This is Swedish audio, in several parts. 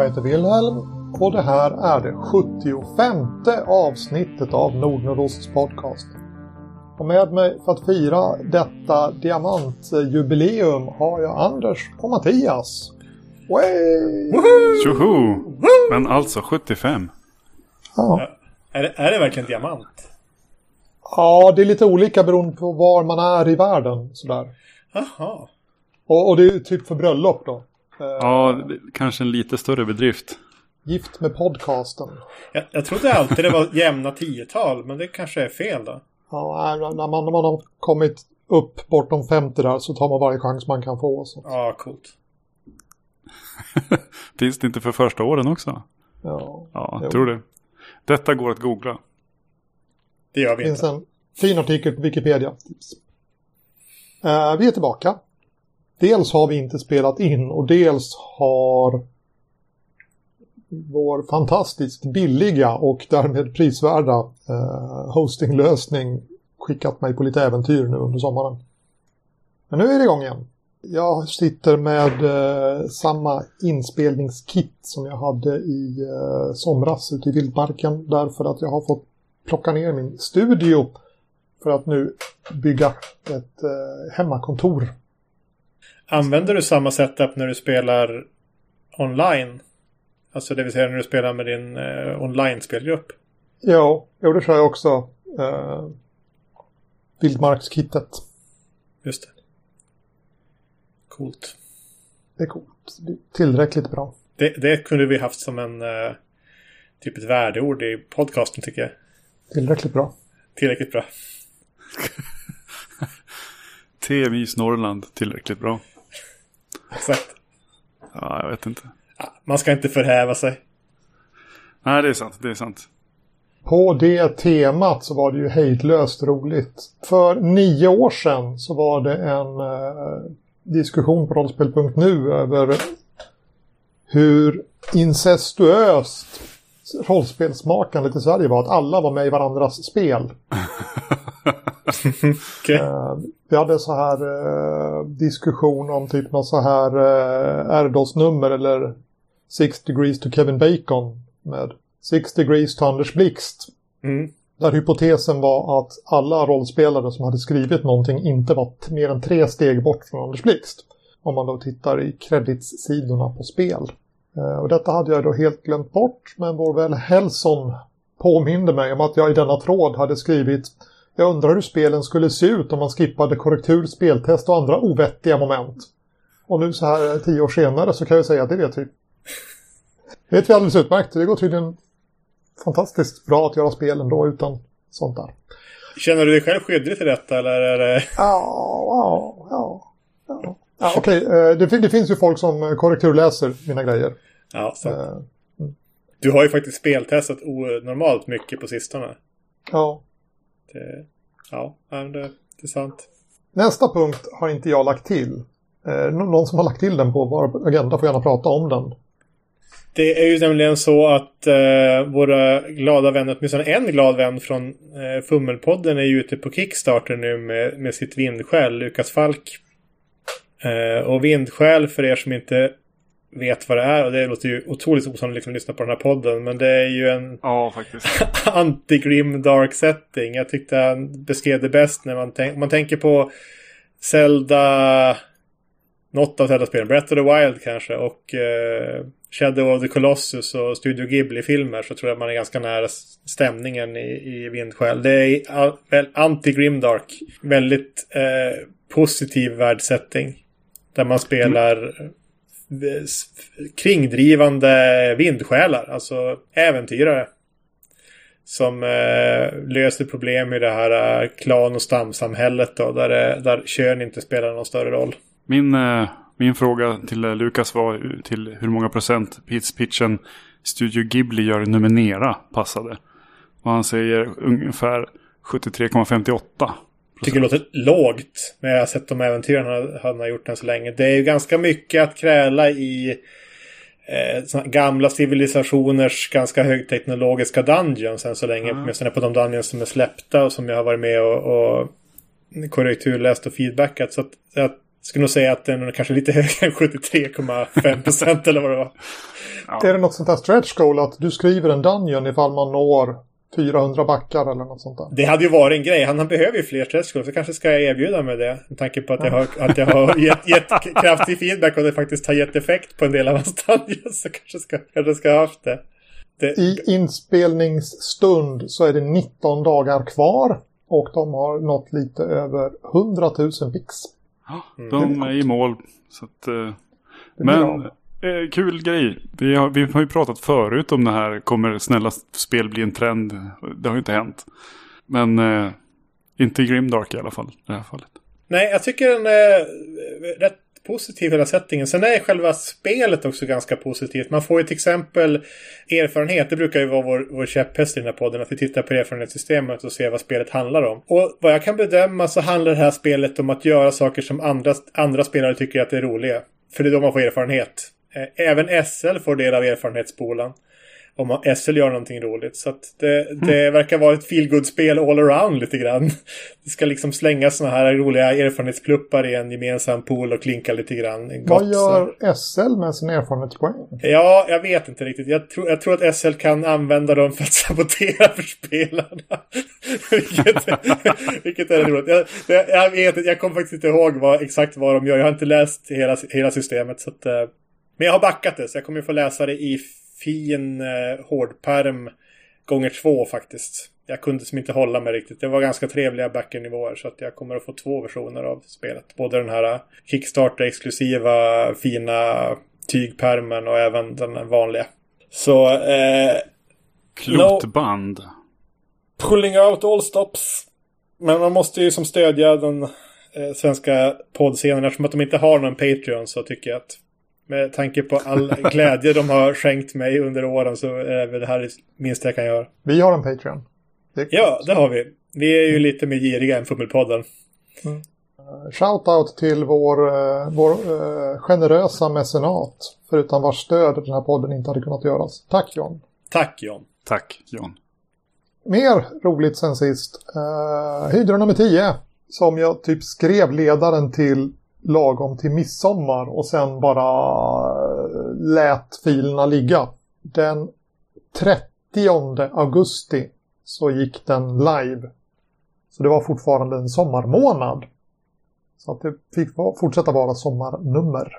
Jag heter Wilhelm och det här är det 75 avsnittet av Nordnordosts podcast. Och med mig för att fira detta diamantjubileum har jag Anders och Mattias. Tjoho! Men alltså 75. Ja. Är det, är det verkligen diamant? ja, det är lite olika beroende på var man är i världen. Sådär. Jaha. Och, och det är ju typ för bröllop då. Eh, Ja, det- kanske en lite större bedrift. Gift med podcasten. Jag, jag trodde alltid det var jämna tiotal, men det kanske är fel då. Ja, när man, när man har kommit upp bortom 50 där så tar man varje chans man kan få. Så. Ja, coolt. Finns det inte för första åren också? Ja. Ja, jag tror det. Detta går att googla. Det gör vi finns inte. en fin artikel på Wikipedia. Eh, vi är tillbaka. Dels har vi inte spelat in och dels har vår fantastiskt billiga och därmed prisvärda eh, hostinglösning skickat mig på lite äventyr nu under sommaren. Men nu är det igång igen. Jag sitter med eh, samma inspelningskit som jag hade i eh, somras ute i vildmarken därför att jag har fått plocka ner min studio för att nu bygga ett eh, hemmakontor. Använder du samma setup när du spelar online? Alltså det vill säga när du spelar med din eh, online-spelgrupp? Ja, jo, det kör jag också. Eh, vildmarkskittet. Just det. Coolt. Det är coolt. Det är tillräckligt bra. Det, det kunde vi haft som en eh, typ ett värdeord i podcasten tycker jag. Tillräckligt bra. Tillräckligt bra. TMIs Norrland, tillräckligt bra. Exakt. Ja, jag vet inte. Man ska inte förhäva sig. Nej, det är sant. Det är sant. På det temat så var det ju hejdlöst roligt. För nio år sedan så var det en eh, diskussion på rollspel.nu över hur incestuöst rollspelsmakandet i Sverige var. Att alla var med i varandras spel. Okej. Eh, vi hade så här eh, diskussion om typ något så här eh, RDOS-nummer eller Six degrees to Kevin Bacon med Six degrees to Anders Blixt. Mm. Där hypotesen var att alla rollspelare som hade skrivit någonting inte var mer än tre steg bort från Anders Blixt. Om man då tittar i credits-sidorna på spel. Eh, och detta hade jag då helt glömt bort, men vår vän Helson påminde mig om att jag i denna tråd hade skrivit Jag undrar hur spelen skulle se ut om man skippade korrektur, speltest och andra ovettiga moment. Och nu så här eh, tio år senare så kan jag säga att det vet vi. Det vet vi alldeles utmärkt. Det går tydligen fantastiskt bra att göra spel ändå utan sånt där. Känner du dig själv skyldig till detta eller är det... Ja, ja, ja. ja. ja Okej, eh, det, det finns ju folk som eh, korrekturläser mina grejer. Ja, så. Eh, Du har ju faktiskt speltestat onormalt mycket på sistone. Ja. Det, ja, men det, det är sant. Nästa punkt har inte jag lagt till. Eh, nå- Någon som har lagt till den på vår agenda får gärna prata om den. Det är ju nämligen så att eh, våra glada vänner, åtminstone en glad vän från eh, Fummelpodden är ju ute på Kickstarter nu med, med sitt vindskäl, Lukas Falk. Eh, och vindskäl för er som inte vet vad det är, och det låter ju otroligt osannolikt att lyssna på den här podden, men det är ju en Ja, faktiskt. anti-grim dark setting. Jag tyckte han beskrev det bäst när man, tänk, man tänker på Zelda... Något av Zelda-spelen. Breath of the Wild kanske. Och eh, Shadow of the Colossus och Studio Ghibli-filmer. Så tror jag man är ganska nära stämningen i, i Vindskäl. Det är anti-grimdark. Väldigt eh, positiv världsetting. Där man spelar kringdrivande vindsjälar. Alltså äventyrare. Som eh, löser problem i det här eh, klan och stamsamhället då. Där, eh, där kön inte spelar någon större roll. Min, eh, min fråga till eh, Lukas var till hur många procent pitchen Studio Ghibli gör Numenera passade. Och han säger ungefär 73,58. Tycker det låter lågt. Men jag har sett de äventyren han, han har gjort än så länge. Det är ju ganska mycket att kräla i eh, gamla civilisationers ganska högteknologiska dungeons än så länge. Mm. Åtminstone på de dungeons som är släppta och som jag har varit med och, och korrekturläst och feedbackat. Så att, att skulle nog säga att den är kanske lite högre än 73,5 procent eller vad det var. Ja. Är det något sånt där stretch goal att du skriver en dungeon ifall man når 400 backar eller något sånt där? Det hade ju varit en grej. Han, han behöver ju fler goals. Så kanske ska jag erbjuda mig det. Med tanke på att jag har, att jag har gett, gett kraftig feedback och det faktiskt har gett effekt på en del av hans dungeons. Så kanske ska, kanske ska ha haft det. det. I inspelningsstund så är det 19 dagar kvar. Och de har nått lite över 100 000 pix. Mm. De är i mål. Så att, eh, men eh, kul grej. Vi har, vi har ju pratat förut om det här. Kommer snälla spel bli en trend? Det har ju inte hänt. Men eh, inte Grimdark i alla fall. I det här fallet. Nej, jag tycker den är rätt positiv hela sättningen. Sen är själva spelet också ganska positivt. Man får ju till exempel erfarenhet. Det brukar ju vara vår, vår käpphäst i den här podden. Att vi tittar på erfarenhetssystemet och ser vad spelet handlar om. Och vad jag kan bedöma så handlar det här spelet om att göra saker som andra, andra spelare tycker att det är roliga. För det är då man får erfarenhet. Eh, även SL får del av erfarenhetspolan om SL gör någonting roligt. Så det, det mm. verkar vara ett feelgood-spel all around lite grann. Det ska liksom slänga såna här roliga erfarenhetspluppar i en gemensam pool och klinka lite grann. Vad gör SL med sin erfarenhetspoäng? Ja, jag vet inte riktigt. Jag, tro, jag tror att SL kan använda dem för att sabotera för spelarna. vilket, vilket är roligt. Jag, jag, jag, vet Jag kommer faktiskt inte ihåg vad, exakt vad de gör. Jag har inte läst hela, hela systemet. Så att, eh, men jag har backat det, så jag kommer få läsa det i fin eh, hårdperm gånger två faktiskt. Jag kunde som inte hålla mig riktigt. Det var ganska trevliga backernivåer så att jag kommer att få två versioner av spelet. Både den här Kickstarter-exklusiva fina tygpermen och även den vanliga. Så... Eh, Klotband. No, pulling out all stops. Men man måste ju som stödja den eh, svenska poddscenen. Eftersom att de inte har någon Patreon så tycker jag att med tanke på all glädje de har skänkt mig under åren så är det här det minsta jag kan göra. Vi har en Patreon. Det ja, det har vi. Vi är ju lite mer giriga än Fummelpodden. Mm. Uh, Shoutout till vår, uh, vår uh, generösa mecenat. Förutan vars stöd den här podden inte hade kunnat göras. Tack John. Tack John. Tack John. Mer roligt sen sist. Uh, Hydra nummer 10. Som jag typ skrev ledaren till lagom till midsommar och sen bara eh, lät filerna ligga. Den 30 augusti så gick den live. Så det var fortfarande en sommarmånad. Så att det fick fortsätta vara sommarnummer.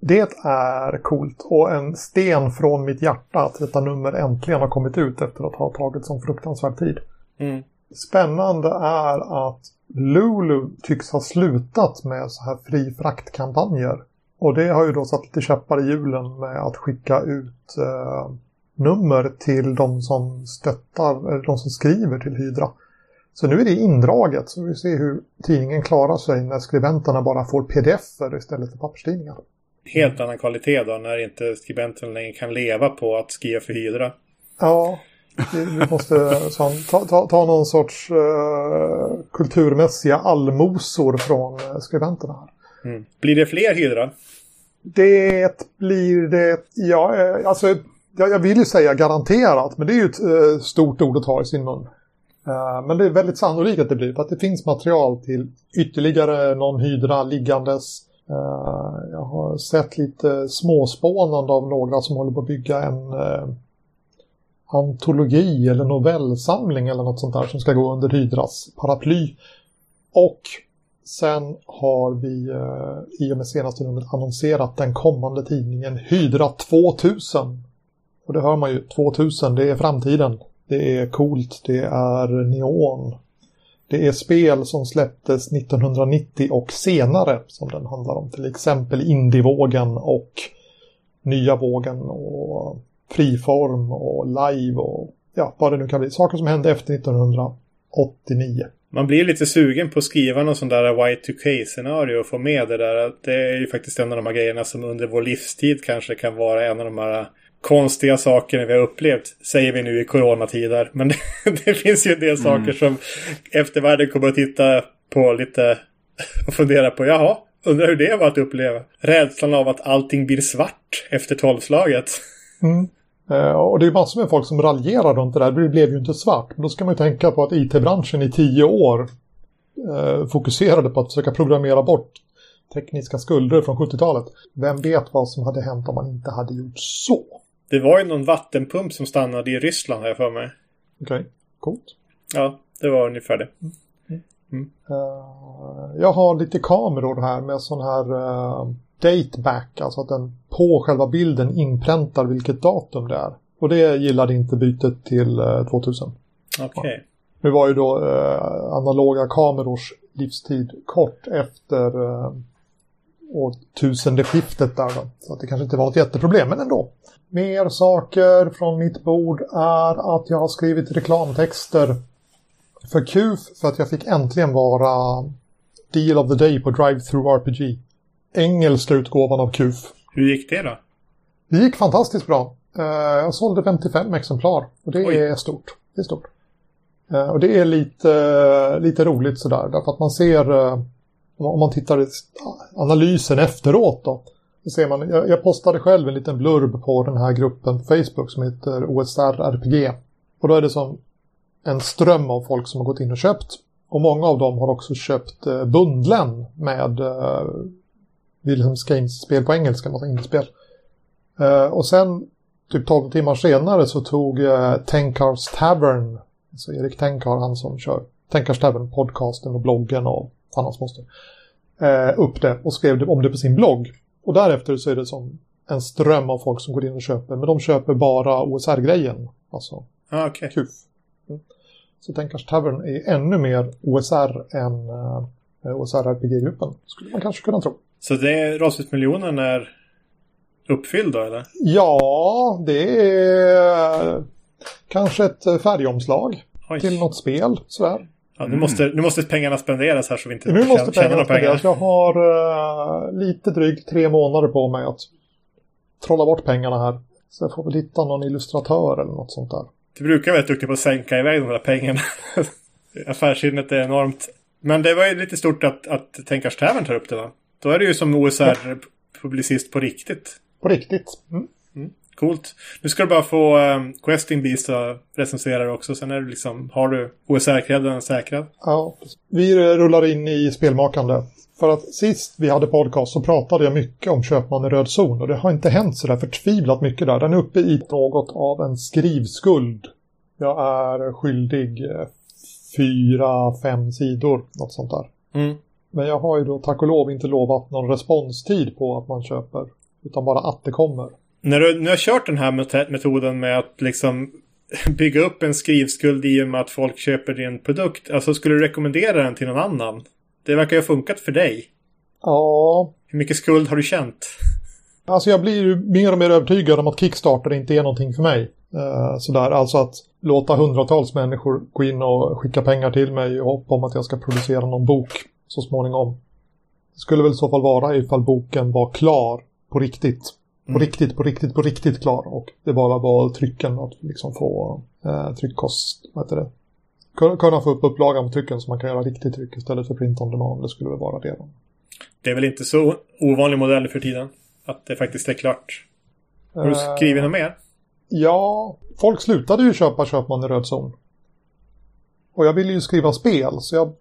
Det är coolt och en sten från mitt hjärta att detta nummer äntligen har kommit ut efter att ha tagit sån fruktansvärd tid. Mm. Spännande är att Lulu tycks ha slutat med så här fri fraktkampanjer. Och det har ju då satt lite käppar i hjulen med att skicka ut eh, nummer till de som stöttar, eller de som skriver till Hydra. Så nu är det indraget, så vi ser hur tidningen klarar sig när skribenterna bara får pdf-er istället för papperstidningar. Helt annan kvalitet då, när inte skribenterna längre kan leva på att skriva för Hydra. Ja, vi måste som, ta, ta, ta någon sorts uh, kulturmässiga allmosor från uh, skribenterna. Här. Mm. Blir det fler Hydra? Det blir det, ja, eh, alltså jag, jag vill ju säga garanterat, men det är ju ett stort ord att ta i sin mun. Men det är väldigt sannolikt att det blir, för att det finns material till ytterligare någon hydra liggandes. Jag har sett lite småspånande av några som håller på att bygga en antologi eller novellsamling eller något sånt där som ska gå under Hydras paraply. Och sen har vi eh, i och med senaste numret annonserat den kommande tidningen Hydra 2000. Och det hör man ju, 2000 det är framtiden. Det är coolt, det är neon. Det är spel som släpptes 1990 och senare som den handlar om. Till exempel Indievågen och Nya vågen och friform och live och ja, vad det nu kan bli. Saker som hände efter 1989. Man blir lite sugen på att skriva någon sån där Y2K-scenario och få med det där. Det är ju faktiskt en av de här grejerna som under vår livstid kanske kan vara en av de här konstiga sakerna vi har upplevt. Säger vi nu i coronatider. Men det, det finns ju en del mm. saker som eftervärlden kommer att titta på lite och fundera på. Jaha, undrar hur det var att uppleva. Rädslan av att allting blir svart efter tolvslaget. Mm. Eh, och det är massor med folk som raljerar runt det där. Det blev ju inte svart. Men då ska man ju tänka på att IT-branschen i tio år eh, fokuserade på att försöka programmera bort tekniska skulder från 70-talet. Vem vet vad som hade hänt om man inte hade gjort så? Det var ju någon vattenpump som stannade i Ryssland jag för mig. Okej, okay. coolt. Ja, det var ungefär det. Mm. Uh, jag har lite kameror här med sån här dateback, alltså att den på själva bilden inpräntar vilket datum det är. Och det gillade inte bytet till uh, 2000. Okej. Okay. Nu var ju då analoga kamerors livstid kort efter uh, årtusendeskiftet där då. Så att det kanske inte var ett jätteproblem, men ändå. Mer saker från mitt bord är att jag har skrivit reklamtexter för QF för att jag fick äntligen vara Deal of the Day på Drive-Through RPG. Engelska utgåvan av QF. Hur gick det då? Det gick fantastiskt bra. Eh, jag sålde 55 exemplar och det Oj. är stort. Det är stort. Eh, och det är lite, lite roligt sådär därför att man ser eh, om man tittar i analysen efteråt då så ser man, jag, postade själv en liten blurb på den här gruppen på Facebook som heter OSR RPG. Och då är det som en ström av folk som har gått in och köpt. Och många av dem har också köpt bundlen med Wilhelm Skains spel på engelska, något indiespel. Eh, och sen, typ 12 timmar senare så tog eh, Tenkars Tavern, alltså Erik Tenkar, han som kör Tenkars Tavern, podcasten och bloggen och fan hans moster, eh, upp det och skrev om det på sin blogg. Och därefter så är det som en ström av folk som går in och köper, men de köper bara OSR-grejen, alltså ah, okay. KUF. Mm. Så Tänkars Tavern är ännu mer OSR än uh, OSR-RPG-gruppen. Skulle man kanske kunna tro. Så det rollspelsmiljonen är uppfylld då eller? Ja, det är kanske ett färgomslag Oj. till något spel sådär. Ja, nu, måste, nu måste pengarna spenderas här så vi inte nu måste tjänar pengarna spenderas. Jag har uh, lite drygt tre månader på mig att trolla bort pengarna här. Så jag får väl hitta någon illustratör eller något sånt där. Du brukar vara duktig på att sänka iväg de där pengarna. Affärssinnet är enormt. Men det var ju lite stort att, att Tänkars Tavern tar upp det va? Då är det ju som OSR-publicist på riktigt. På riktigt. Mm. Mm. Coolt. Nu ska du bara få um, Questing Beast recensera också. Sen är du liksom, har du OSR-kredden säkrad. Ja, vi rullar in i spelmakande. För att sist vi hade podcast så pratade jag mycket om Köpman i röd zon och det har inte hänt så där förtvivlat mycket där. Den är uppe i något av en skrivskuld. Jag är skyldig eh, fyra, fem sidor, något sånt där. Mm. Men jag har ju då tack och lov inte lovat någon responstid på att man köper, utan bara att det kommer. När du nu har kört den här metoden med att liksom bygga upp en skrivskuld i och med att folk köper din produkt, alltså skulle du rekommendera den till någon annan? Det verkar ju ha funkat för dig. Ja. Hur mycket skuld har du känt? Alltså jag blir ju mer och mer övertygad om att Kickstarter inte är någonting för mig. Uh, sådär, alltså att låta hundratals människor gå in och skicka pengar till mig och hoppa om att jag ska producera någon bok så småningom. Det skulle väl i så fall vara ifall boken var klar på riktigt. På mm. riktigt, på riktigt, på riktigt klar. Och det bara var trycken att liksom få eh, tryckkost, vad heter det? kunna få upp upplagan på trycken så man kan göra riktigt tryck istället för print on demand. Det skulle väl vara det. Det är väl inte så ovanlig modell för tiden? Att det faktiskt är klart. Har du skrivit något mer? Ja, folk slutade ju köpa Köpman i röd zon. Och jag ville ju skriva spel så jag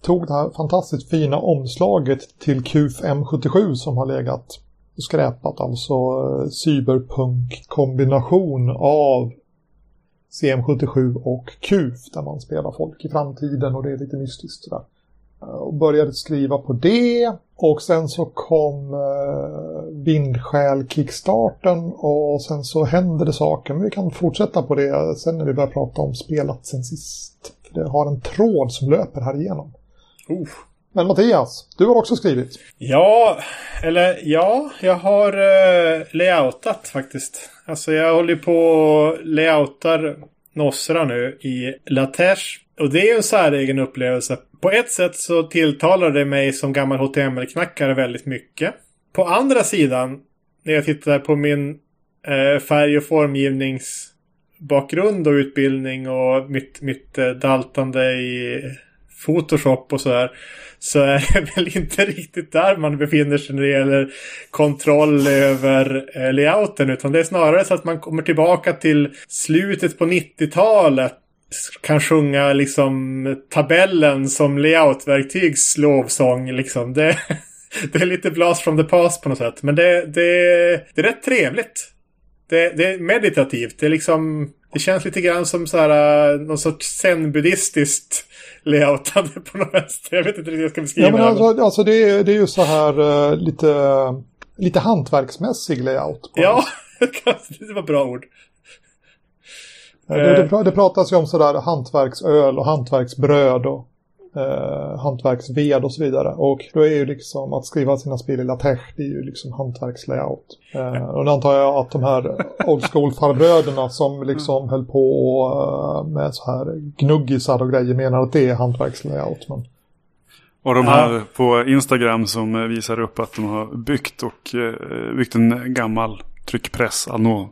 tog det här fantastiskt fina omslaget till QF M77 som har legat och skräpat. Alltså eh, cyberpunk-kombination av CM77 och QF där man spelar folk i framtiden och det är lite mystiskt sådär. Eh, och började skriva på det och sen så kom eh, Vindskäl Kickstarten och sen så hände det saker. Men vi kan fortsätta på det sen när vi börjar prata om spelat sen sist. För det har en tråd som löper här igenom. Uh. Men Mattias, du har också skrivit. Ja, eller ja, jag har uh, layoutat faktiskt. Alltså jag håller på och layoutar Nosra nu i Latesh. Och det är ju en säregen upplevelse. På ett sätt så tilltalar det mig som gammal HTML-knackare väldigt mycket. På andra sidan, när jag tittar på min eh, färg och formgivningsbakgrund och utbildning och mitt, mitt eh, daltande i Photoshop och sådär. Så är det väl inte riktigt där man befinner sig när det gäller kontroll över eh, layouten. Utan det är snarare så att man kommer tillbaka till slutet på 90-talet. Kan sjunga liksom tabellen som layoutverktygs lovsång liksom. Det, det är lite blast from the past på något sätt. Men det, det, det är rätt trevligt. Det, det är meditativt. Det är liksom... Det känns lite grann som så här, eh, någon sorts zen-buddhistiskt layoutande på något vänster. Jag vet inte hur jag ska beskriva ja, men det. Alltså, alltså det, är, det är ju så här uh, lite, lite hantverksmässig layout. Ja, det var bra ord. Det, det, det pratas ju om sådär hantverksöl och hantverksbröd och eh, hantverksved och så vidare. Och då är ju liksom att skriva sina spel i LaTeX, det är ju liksom hantverkslayout. Eh, och då antar jag att de här old school farbröderna som liksom höll på eh, med så här gnuggisar och grejer menar att det är hantverkslayout. Men... Och de här ja. på Instagram som visar upp att de har byggt och eh, byggt en gammal tryckpress anno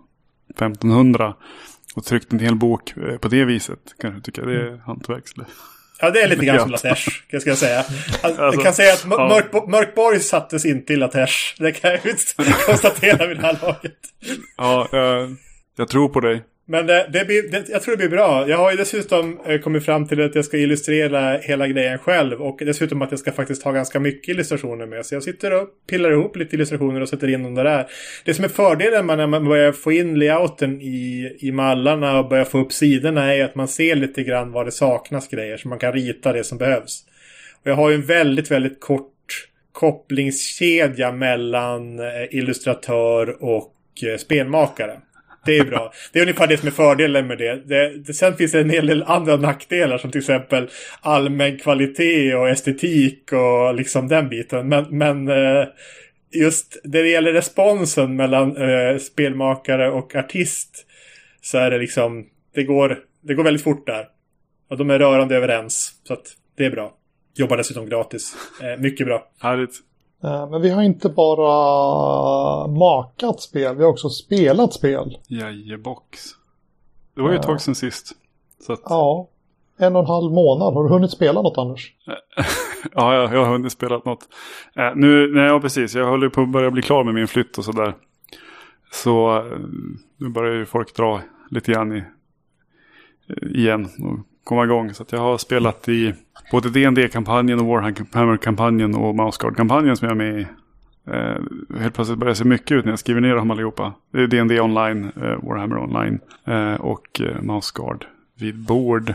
1500 och tryckt en hel bok eh, på det viset. Kanske tycker det är hantverks. Ja, det är lite grann som LaTeX, ska jag säga. Alltså, jag kan säga att ja. Mörk, Mörkborg sattes inte i LaTeX. Det kan jag konstatera vid det här laget. Ja, jag, jag tror på dig. Men det, det blir, det, jag tror det blir bra. Jag har ju dessutom eh, kommit fram till att jag ska illustrera hela grejen själv. Och dessutom att jag ska faktiskt ha ganska mycket illustrationer med. Så jag sitter och pillar ihop lite illustrationer och sätter in dem där. Det som är fördelen när man börjar få in layouten i, i mallarna och börjar få upp sidorna är att man ser lite grann var det saknas grejer. Så man kan rita det som behövs. Och jag har ju en väldigt, väldigt kort kopplingskedja mellan eh, illustratör och eh, spelmakare. Det är bra. Det är ungefär det som är fördelen med det. det, det sen finns det en hel del andra nackdelar som till exempel allmän kvalitet och estetik och liksom den biten. Men, men eh, just när det gäller responsen mellan eh, spelmakare och artist så är det liksom, det går, det går väldigt fort där. Och de är rörande överens. Så att det är bra. Jobbar dessutom gratis. Eh, mycket bra. Härligt. Eh, men vi har inte bara makat spel, vi har också spelat spel. Jajebox. Det var ju ett tag sedan sist. Att... Ja, en och en halv månad. Har du hunnit spela något Anders? ja, jag, jag har hunnit spela något. Äh, nu, nej, ja, precis. Jag håller på att börja bli klar med min flytt och sådär. Så nu börjar ju folk dra lite grann i, igen och komma igång. Så att jag har spelat i både dd kampanjen och Warhammer-kampanjen och Mouseguard-kampanjen som jag är med i. Eh, helt plötsligt börjar det se mycket ut när jag skriver ner dem allihopa. Det är D&D online, eh, Warhammer online eh, och eh, Mouseguard vid bord.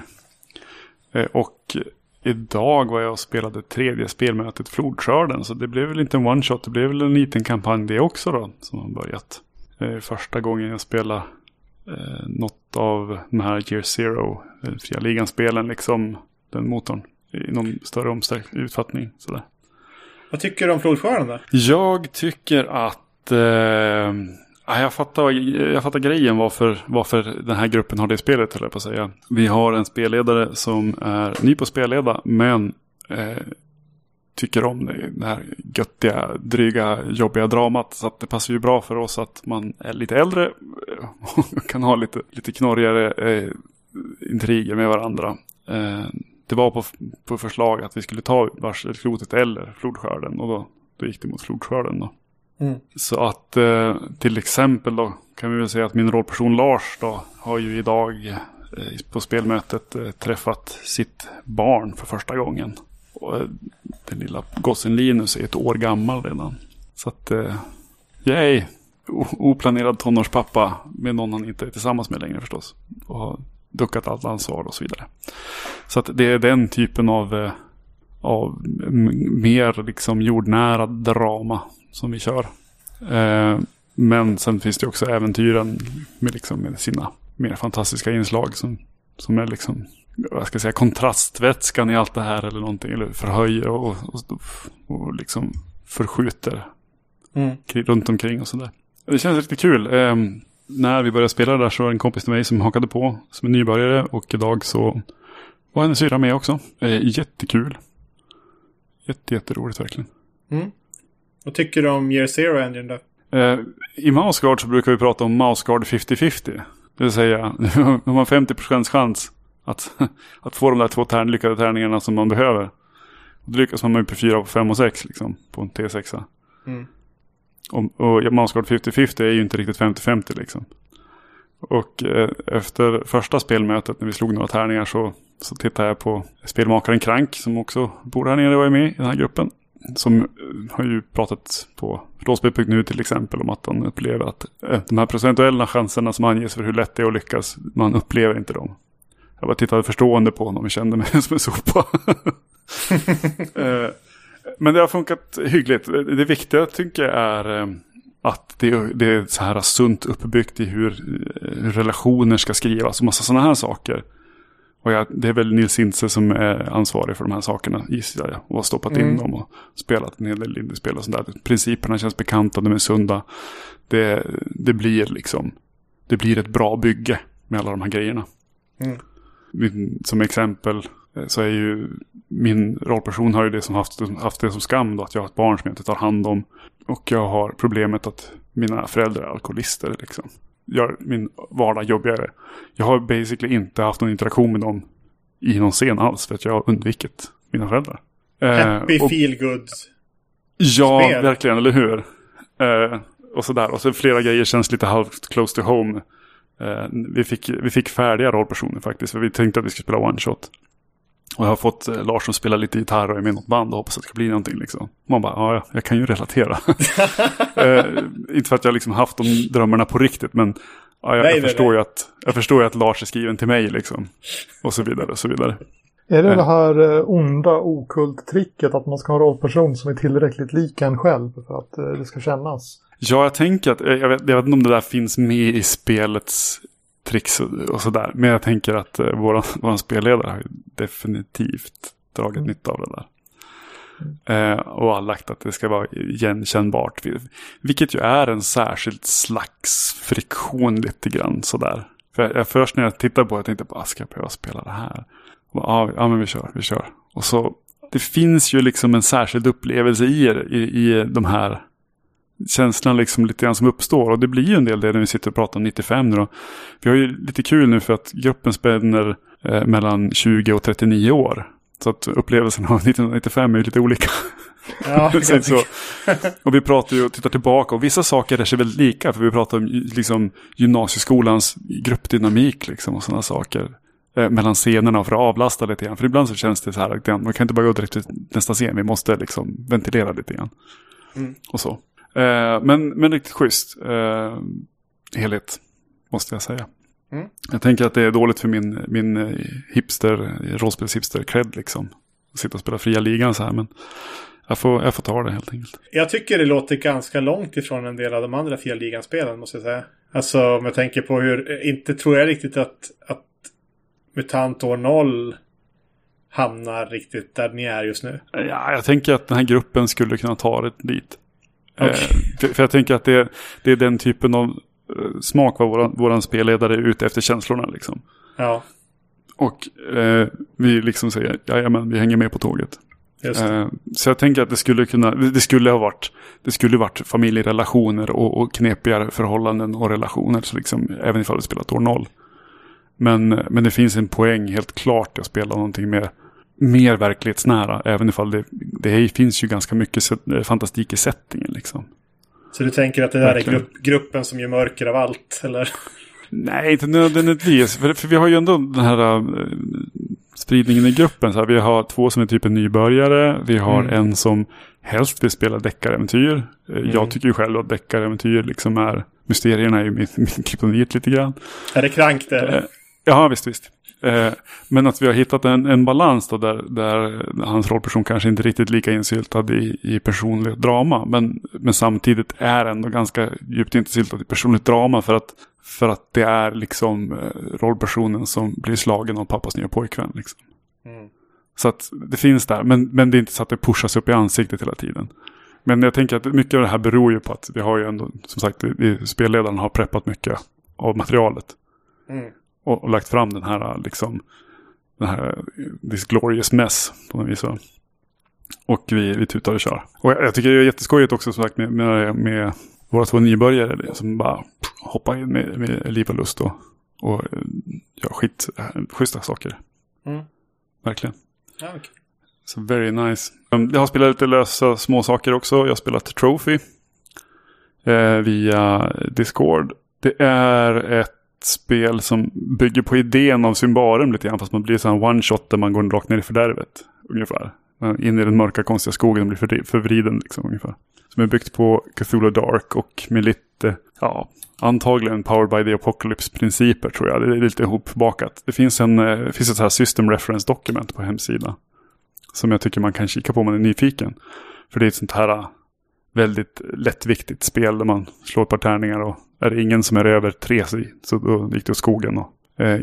Eh, och idag var jag och spelade tredje spelmötet Flodskörden. Så det blev väl inte en one-shot, det blev väl en liten kampanj det också då som har börjat. Eh, första gången jag spelade eh, något av de här Year Zero, eh, fria ligan-spelen, liksom den motorn i någon större omständig utfattning. Sådär. Vad tycker du om då? Jag tycker att... Eh, jag, fattar, jag fattar grejen varför, varför den här gruppen har det spelet, höll jag på att säga. Vi har en spelledare som är ny på spelleda, men eh, tycker om det, här göttiga, dryga, jobbiga dramat. Så det passar ju bra för oss att man är lite äldre och kan ha lite, lite knorrigare eh, intriger med varandra. Eh, det var på, på förslag att vi skulle ta varselklotet eller flodskörden. Och då, då gick det mot flodskörden då. Mm. Så att eh, till exempel då kan vi väl säga att min rollperson Lars då har ju idag eh, på spelmötet eh, träffat sitt barn för första gången. Och, eh, den lilla gossen Linus är ett år gammal redan. Så att, eh, yay! O oplanerad tonårspappa med någon han inte är tillsammans med längre förstås. Och har duckat allt ansvar och så vidare. Så att det är den typen av, eh, av mer liksom jordnära drama som vi kör. Eh, men sen finns det också äventyren med, liksom med sina mer fantastiska inslag som, som är liksom vad ska jag säga, kontrastvätskan i allt det här eller någonting. Eller förhöjer och, och, och liksom förskjuter mm. runt omkring och sådär. Det känns riktigt kul. Eh, när vi började spela där så var det en kompis till mig som hakade på som är nybörjare. Och idag så var hennes syra med också. Eh, jättekul. Jätte, jätteroligt verkligen. Mm. Vad tycker du om Year Zero Engine då? Eh, I Mouseguard så brukar vi prata om Mouseguard 50-50. Det vill säga, har 50% chans att, att få de där två tärn, lyckade tärningarna som man behöver. Och då lyckas man med upp 4 på 5 och 6 liksom, på en T6. Mm. Och, och Mouseguard 50-50 är ju inte riktigt 50-50 liksom. Och eh, efter första spelmötet när vi slog några tärningar så, så tittade jag på spelmakaren Krank som också bor här nere och är med i den här gruppen. som har ju pratat på rollspel.nu till exempel om att han upplever att eh, de här procentuella chanserna som anges för hur lätt det är att lyckas, man upplever inte dem. Jag bara tittade förstående på honom och kände mig som en sopa. Eh, men det har funkat hyggligt. Det viktiga tycker jag är eh, att det, är så här sunt uppbyggt i hur, hur relationer ska skrivas och massa sådana här saker. Och jag, det är väl Nils Intze som är ansvarig för de här sakerna gissar jag. Och har stoppat in mm. dem och spelat en hel del indiespel och sådär. Principerna känns bekanta, de är sunda. Det, det blir liksom, det blir ett bra bygge med alla de här grejerna. Mm. Som exempel eh, så är ju min rollperson har ju det som haft, haft det som skam då, att jag har ett barn som jag inte tar hand om. Och jag har problemet att mina föräldrar är alkoholister liksom gör min vardag jobbigare. Jag har basically inte haft någon interaktion med dem i någon scen alls för att jag har undvikit mina föräldrar. Happy eh, feel good. Ja, spel. verkligen, eller hur? Eh, och sådär. Och så flera grejer känns lite halvt close to home. Eh, vi, fick, vi fick färdiga rollpersoner faktiskt. För vi tänkte att vi skulle spela one shot. Och jag har fått eh, Lars som spelar lite gitarr och är med i något band och hoppas att det ska bli någonting. Liksom. Man bara, ja, jag kan ju relatera. eh, inte för att jag liksom haft de drömmarna på riktigt, men ja, jag, nej, jag, förstår nej. Ju att, jag förstår ju att Lars är skriven till mig. Liksom. Och så vidare och så vidare. Är det eh. det här eh, onda okult-tricket att man ska ha en rollperson som är tillräckligt lik en själv för att eh, det ska kännas? Ja, jag tänker att, jag vet, jag vet inte om det där finns med i spelets tricks och, sådär. Men jag tänker att eh, våran, våran spelledare har definitivt dragit mm. nytta av det där. Eh, och har lagt att det ska vara igenkännbart. Vilket ju är en särskild slags friktion lite grann sådär. För jag, först när jag tittade på det jag tänkte bara, ah, ska jag behöva spela det här? Ja, ja, men vi kör, vi kör. Och så, det finns ju liksom en särskild upplevelse i, i, i de här känslan liksom lite grann som uppstår. Och det blir ju en del det när vi sitter och pratar om 95 nu då. Vi har ju lite kul nu för att gruppen spänner eh, mellan 20 och 39 år. Så att upplevelsen av 1995 är ju lite olika. Ja, så, och vi pratar ju och tittar tillbaka och vissa saker är sig väldigt lika. För vi pratar om liksom, gymnasieskolans gruppdynamik liksom, och sådana saker. Eh, mellan scenerna för att avlasta lite grann. För ibland så känns det så här att man kan inte bara gå direkt till nästa scen. Vi måste liksom ventilera lite grann. Mm. Och så. Eh, men, men riktigt schysst eh, helhet, måste jag säga. Mm. Jag tänker att det är dåligt för min, min eh, hipster, rollspels-hipster-cred liksom. Att sitta och spela fria ligan så här, men jag får, jag får ta det helt enkelt. Jag tycker det låter ganska långt ifrån en del av de andra fria ligan-spelen, måste jag säga. Alltså, om jag tänker på hur, inte tror jag riktigt att, att MUTANT år 0 hamnar riktigt där ni är just nu. Ja, jag tänker att den här gruppen skulle kunna ta det dit. Okay. Eh, för, för, jag tänker att det, det är den typen av uh, smak vad våran, våran spelledare är ute efter känslorna. Liksom. Ja. Och uh, vi liksom säger, jajamän, vi hänger med på tåget. Uh, så jag tänker att det skulle kunna, det skulle ha varit, det skulle varit familjerelationer och, och knepigare förhållanden och relationer. Så liksom, även ifall vi spelat år noll. Men, men det finns en poäng helt klart att spela någonting med mer verklighetsnära. Även ifall det, det finns ju ganska mycket fantastik i settingen. Liksom. Så du tänker att det där Verkligen. är grupp, gruppen som gör mörker av allt? Eller? Nej, inte nödvändigtvis. För, för vi har ju ändå den här uh, spridningen i gruppen. Så här, vi har två som är typ en nybörjare. Vi har mm. en som helst vill spela deckaräventyr. Eh, mm. Jag tycker ju själv att deckaräventyr liksom är... Mysterierna ju min, min kryptonit lite grann. Är det krank det? Uh, ja, visst, visst. Eh, men att vi har hittat en, en balans då där, där hans rollperson kanske inte riktigt lika insyltad i, i personligt drama. Men, men samtidigt är ändå ganska djupt insyltad i personligt drama för att, för att det är liksom eh, rollpersonen som blir slagen av pappas nya pojkvän. Liksom. Mm. Så att det finns där, men, men det är inte så att det pushas upp i ansiktet hela tiden. Men jag tänker att mycket av det här beror ju på att vi har ju ändå, som sagt, vi, spelledaren har preppat mycket av materialet. Mm och, och, lagt fram den här liksom den här this glorious mess på något vis. Och vi, vi tutar och kör. Och jag, jag tycker det är jätteskojigt också som sagt med, med, med våra två nybörjare som bara hoppar in med, med liv och lust och, och gör skit, schyssta saker. Mm. Verkligen. Ja, okay. Så very nice. Um, jag har spelat lite lösa små saker också. Jag har spelat Trophy eh, via Discord. Det är ett spel som bygger på idén av Symbarum lite grann. Fast man blir så en one shot där man går rakt ner i fördärvet. Ungefär. In i den mörka konstiga skogen och blir förvriden liksom ungefär. Som är byggt på Cthulhu Dark och med lite, ja, antagligen Powered by the Apocalypse-principer tror jag. Det är lite ihopbakat. Det finns, en, eh, det finns ett så här system reference dokument på hemsidan. Som jag tycker man kan kika på om man är nyfiken. För det är ett sånt här eh, väldigt lättviktigt spel där man slår ett par tärningar och är det ingen som är över tre så då gick det åt skogen. Och, eh,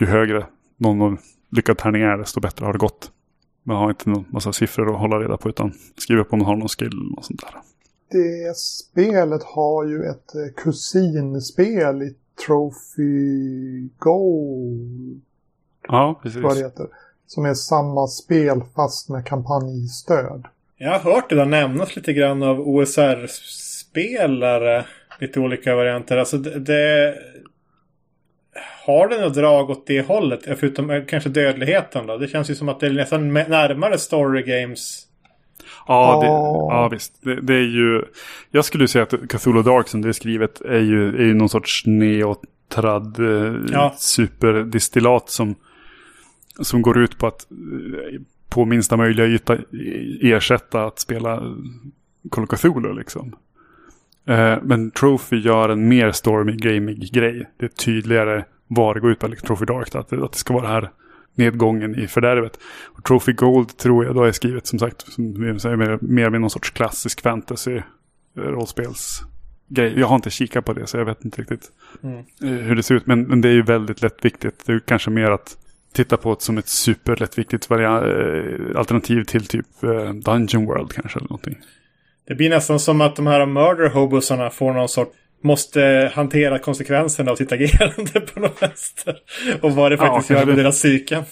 ju högre någon lyckad tärning är desto bättre har det gått. Man har inte någon massa siffror att hålla reda på utan skriver på om man har någon skill och sånt där. Det spelet har ju ett eh, kusinspel i Trophy Gold. Ja, precis. Vad det heter. Som är samma spel fast med kampanjstöd. Jag har hört det där nämnas lite grann av OSR-spelare. Lite olika varianter. Alltså det, det... Har det något drag åt det hållet? Förutom eh, kanske dödligheten då? Det känns ju som att det är nästan närmare story games. Ja, det, ja visst. Det, det, är ju... Jag skulle säga att Cthulhu Dark som det är skrivet är ju, är ju någon sorts neotrad eh, ja. superdistillat som, som går ut på att eh, på minsta möjliga yta ersätta att spela Call of Cthulhu liksom. Eh, men Trophy gör en mer stormy gaming grej. Det är tydligare vad det går ut på, liksom Trophy Dark, att, att det ska vara det här nedgången i fördärvet. Och Trophy Gold tror jag då är skrivet som sagt som säger, mer, mer med någon sorts klassisk fantasy eh, rollspelsgrej. Jag har inte kikat på det så jag vet inte riktigt mm. Eh, hur det ser ut. Men, men det är ju väldigt lättviktigt. Det är kanske mer att titta på det som ett superlättviktigt alternativ till typ Dungeon World kanske. Eller någonting. Det blir nästan som att de här murder hobosarna får någon sort måste hantera konsekvenserna av sitt agerande på något vänster. Och vad det faktiskt ja, gör med det. deras psyken.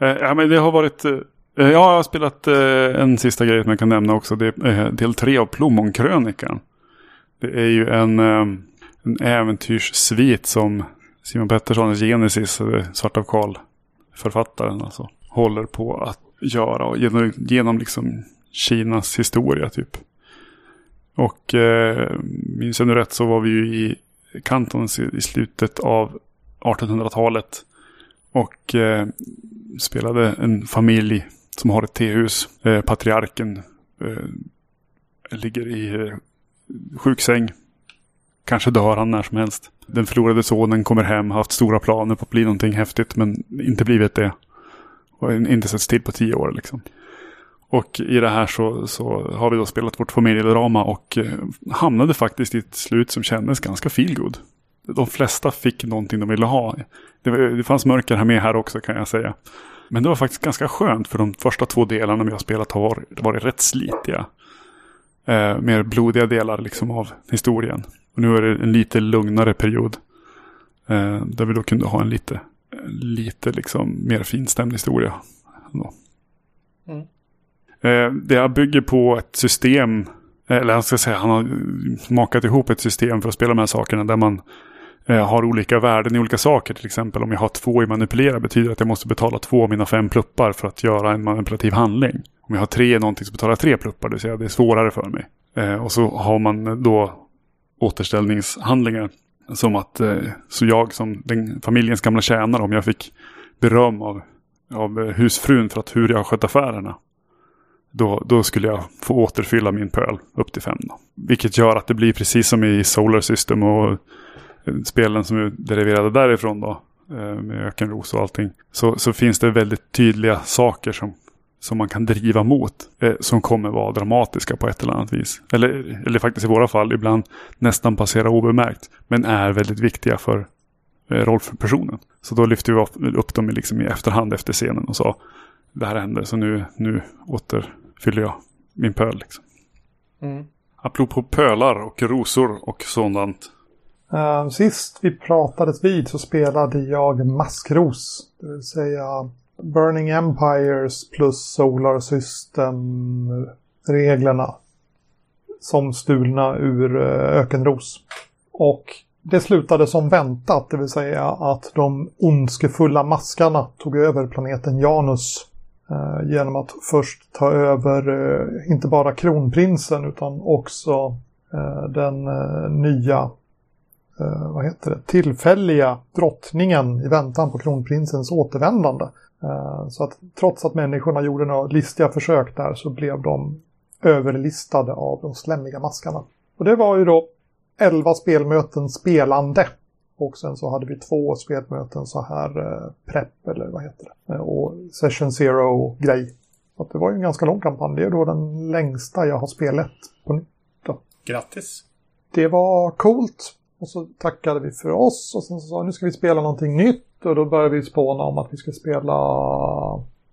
Eh, ja, men det har varit... Eh, jag har spelat eh, en sista grej som jag kan nämna också. Det är del tre av Plommonkrönikan. Det är ju en, en äventyrssvit som Simon Pettersson, Genesis, Svarta av Karl, författaren alltså, håller på att göra genom, genom liksom Kinas historia typ. Och eh, minns jag nu rätt så var vi ju i Kanton i slutet av 1800-talet. Och eh, spelade en familj som har ett tehus. Eh, patriarken eh, ligger i eh, sjuksäng. Kanske dör han när som helst. Den förlorade sonen kommer hem, haft stora planer på att bli någonting häftigt men inte blivit det. Och inte setts till på tio år liksom. Och i det här så, så har vi då spelat vårt familjedrama och eh, hamnade faktiskt i ett slut som kändes ganska feelgood. De flesta fick någonting de ville ha. Det, det fanns mörker här med här också kan jag säga. Men det var faktiskt ganska skönt för de första två delarna vi har spelat har varit, varit rätt slitiga. Eh, mer blodiga delar liksom av historien. Och nu är det en lite lugnare period. Eh, där vi då kunde ha en lite, lite liksom mer finstämd historia. Mm. Eh, det här bygger på ett system, eller jag ska säga, han har makat ihop ett system för att spela de här sakerna där man eh, har olika värden i olika saker. Till exempel om jag har två i manipulera betyder det att jag måste betala två av mina fem pluppar för att göra en manipulativ handling. Om jag har tre i någonting så betalar jag tre pluppar, det vill säga det är svårare för mig. Eh, och så har man då återställningshandlingar. Som att, så jag som den familjens gamla tjänare, om jag fick beröm av, av husfrun för att hur jag har skött affärerna. Då, då skulle jag få återfylla min pöl upp till fem. Vilket gör att det blir precis som i Solar System och eh, spelen som är deriverade därifrån då. Eh, med ökenros och allting. Så, så finns det väldigt tydliga saker som, som man kan driva mot. Eh, som kommer vara dramatiska på ett eller annat vis. Eller, eller faktiskt i våra fall ibland nästan passera obemärkt. Men är väldigt viktiga för eh, rollpersonen. Så då lyfter vi upp dem liksom i efterhand efter scenen och sa det här händer så nu, nu åter fyller jag min pöl. Liksom. Mm. Apropå pölar och rosor och sådant. Uh, sist vi pratades vid så spelade jag Maskros. Det vill säga Burning Empires plus Solar System-reglerna. Som stulna ur uh, Ökenros. Och det slutade som väntat, det vill säga att de ondskefulla maskarna tog över planeten Janus Eh, Eh, genom att först ta över eh, inte bara kronprinsen utan också eh, den nya vad heter det, tillfälliga drottningen i väntan på kronprinsens återvändande. Så att trots att människorna gjorde några listiga försök där så blev de överlistade av de slämmiga maskarna. Och det var ju då 11 spelmöten spelande. Och sen så hade vi två spelmöten så här eh, prep eller vad heter det. Eh, och session zero-grej. Så det var ju en ganska lång kampanj. Det är då den längsta jag har spelat på nytt. Då. Grattis! Det var coolt. Och så tackade vi för oss och sen så sa nu ska vi spela någonting nytt. Och då började vi spåna om att vi ska spela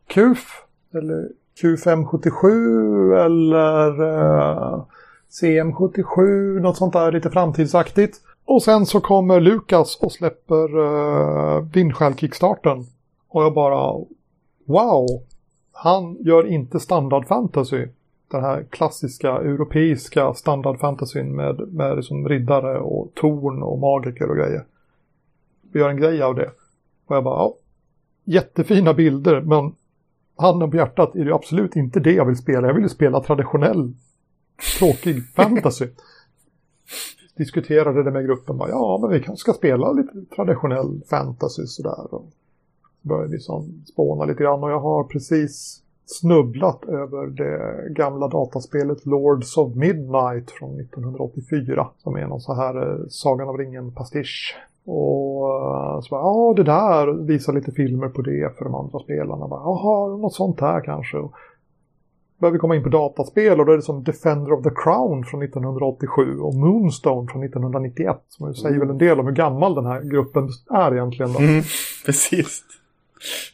KUF. Eller Q577 eller uh, CM77. Något sånt där lite framtidsaktigt. Och sen så kommer Lukas och släpper uh, Vindskäl-kickstarten. Och jag bara wow. Han gör inte standard fantasy. Den här klassiska europeiska standard fantasyn med, med liksom riddare och torn och magiker och grejer. Vi gör en grej av det. Och jag bara, ja, jättefina bilder men handen på hjärtat är det absolut inte det jag vill spela. Jag vill ju spela traditionell tråkig fantasy. Diskuterade det med gruppen. Bara, ja, men vi kanske ska spela lite traditionell fantasy sådär. Och började liksom spåna lite grann. Och jag har precis snubblat över det gamla dataspelet Lords of Midnight från 1984. Som är någon så här eh, Sagan av ringen-pastisch. Och eh, så bara, ja det där, visa lite filmer på det för de andra spelarna. Jaha, något sånt här kanske. Och börjar vi komma in på dataspel och då är det som Defender of the Crown från 1987 och Moonstone från 1991. Som säger väl en del om hur gammal den här gruppen är egentligen. Mm, precis.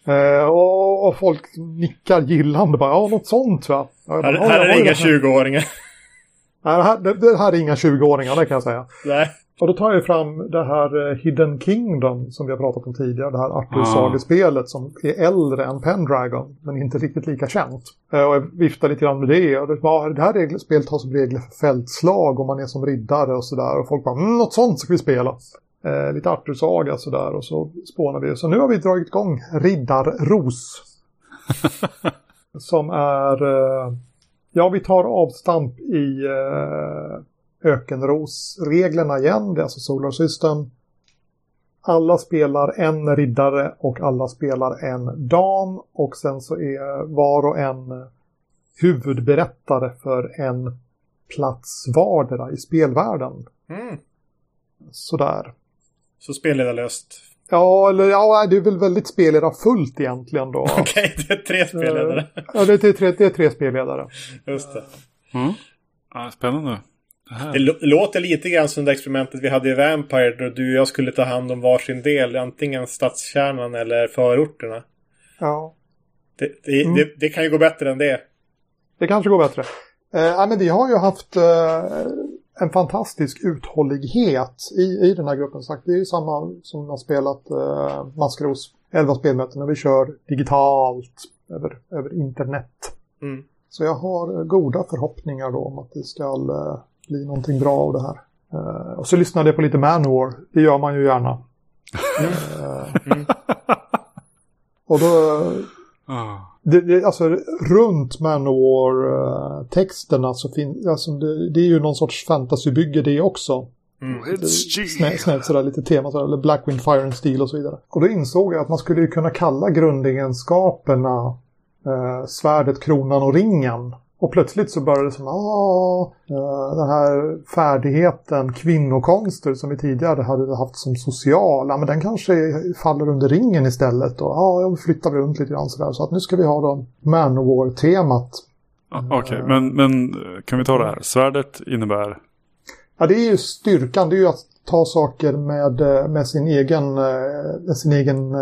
Eh, och, och, folk nickar gillande bara, ja något sånt va. Bara, här, här är det inga 20-åringar. Nej, det här, det här är inga 20-åringar, det kan jag säga. Nej. Och då tar jag fram det här eh, Hidden Kingdom som vi har pratat om tidigare. Det här Arthur-sagespelet ah. som är äldre än Pendragon. Men inte riktigt lika känt. Eh, och jag viftar lite grann med det. Och det, det här spelet har som regler för fältslag och man är som riddare och sådär. Och folk bara, mm, något sånt ska vi spela. Eh, lite Arthur-saga sådär. Och så spånar vi. Så nu har vi dragit igång Riddarros. som är... Eh, ja, vi tar avstamp i... Eh, ökenrosreglerna igen. Det är alltså Solar System. Alla spelar en riddare och alla spelar en dam. Och sen så är var och en huvudberättare för en plats vardera i spelvärlden. Mm. Sådär. Så spelledarlöst? Ja, eller ja, det är väl väldigt spelledarfullt egentligen då. Okej, okay, det är tre spelledare. Ja, det är tre, det är tre spelledare. Just det. Mm. Ja, spännande. Det, det låter lite grann som det experimentet vi hade i Vampire då du och jag skulle ta hand om varsin del, antingen stadskärnan eller förorterna. Ja. Det, det, mm. det, det kan ju gå bättre än det. Det kanske går bättre. Eh, men vi har ju haft eh, en fantastisk uthållighet i, i den här gruppen. Sagt, det är ju samma som har spelat eh, Maskros 11 spelmöten när vi kör digitalt över, över internet. Mm. Så jag har goda förhoppningar då om att det ska eh, bli någonting bra av det här. Uh, och så lyssnade jag på lite Manowar. Det gör man ju gärna. uh, mm. Och då... Uh. Det, det, alltså runt Manowar-texterna så finns... Alltså, det, det, är ju någon sorts fantasybygge det också. Mm. Snällt snä, sådär lite tema sådär, eller Black Wind Fire and Steel och så vidare. Och då insåg jag att man skulle kunna kalla grundegenskaperna eh, svärdet, kronan och ringen. Och plötsligt så började det som, ah, den här färdigheten kvinnokonster som vi tidigare hade haft som sociala, men den kanske faller under ringen istället. Och ja, flyttar runt lite grann sådär. Så att nu ska vi ha då Manowar-temat. Okej, okay, men, men kan vi ta det här? Svärdet innebär? Ja, det är ju styrkan. Det är ju att ta saker med, med sin egen, med sin egen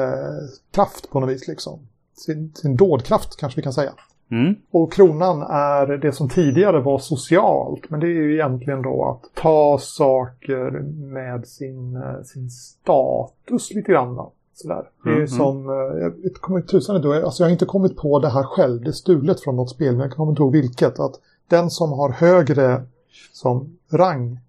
kraft på något vis liksom. Sin, sin dådkraft kanske vi kan säga. Mm. Och kronan är det som tidigare var socialt. Men det är ju egentligen då att ta saker med sin, eh, sin status lite grann. Sådär. Det är ju mm. som, eh, jag kommer inte tusan inte, alltså jag har inte kommit på det här själv. Det är stulet från något spel, men jag kommer inte ihåg vilket. Att den som har högre som rang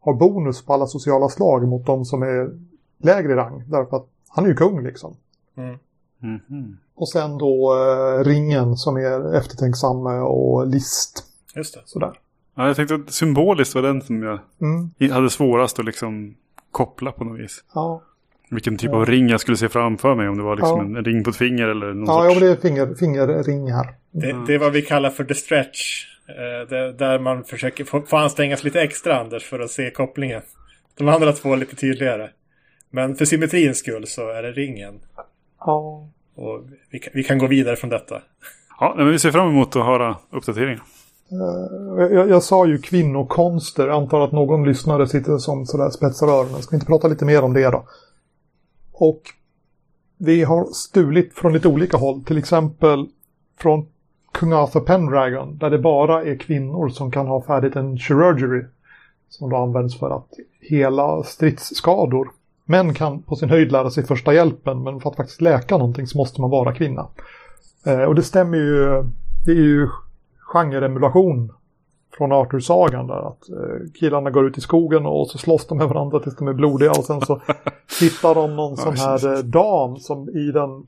har bonus på alla sociala slag mot de som är lägre rang. Därför att han är ju kung liksom. Mm. Mm -hmm. Och sen då eh, ringen som är eftertänksam och list. Just det. Sådär. Ja, jag tänkte att symboliskt var den som jag mm. hade svårast att liksom koppla på något vis. Ja, Vilken typ av ring jag skulle se framför mig. Om det var liksom Ja. en ring på ett finger eller någon ja, ja sorts... men det är finger, fingerring här. Det, det är vad vi kallar för the stretch. Eh, det, där man försöker få, få anstränga sig lite extra, Anders, för att se kopplingen. De andra två är lite tydligare. Men för symmetrins skull så är det ringen. Ja, Och vi, kan- vi kan gå vidare från detta. Ja, men vi ser fram emot att höra uppdateringen. Eh, jag, jag sa ju kvinnokonster. Jag antar att någon lyssnare sitter som sådär spetsar öronen. Ska vi inte prata lite mer om det då? Och vi har stulit från lite olika håll. Till exempel från kung Arthur Pendragon. Där det bara är kvinnor som kan ha färdigt en chirurgery. Som då används för att hela stridsskador. Män kan på sin höjd lära sig första hjälpen. Men för att faktiskt läka någonting så måste man vara kvinna. Eh, och det stämmer ju. Det är ju genreemulation från Arthur-sagan där att eh, killarna går ut i skogen och så slåss de med varandra tills de är blodiga och sen så hittar de någon sån här eh, dam som i den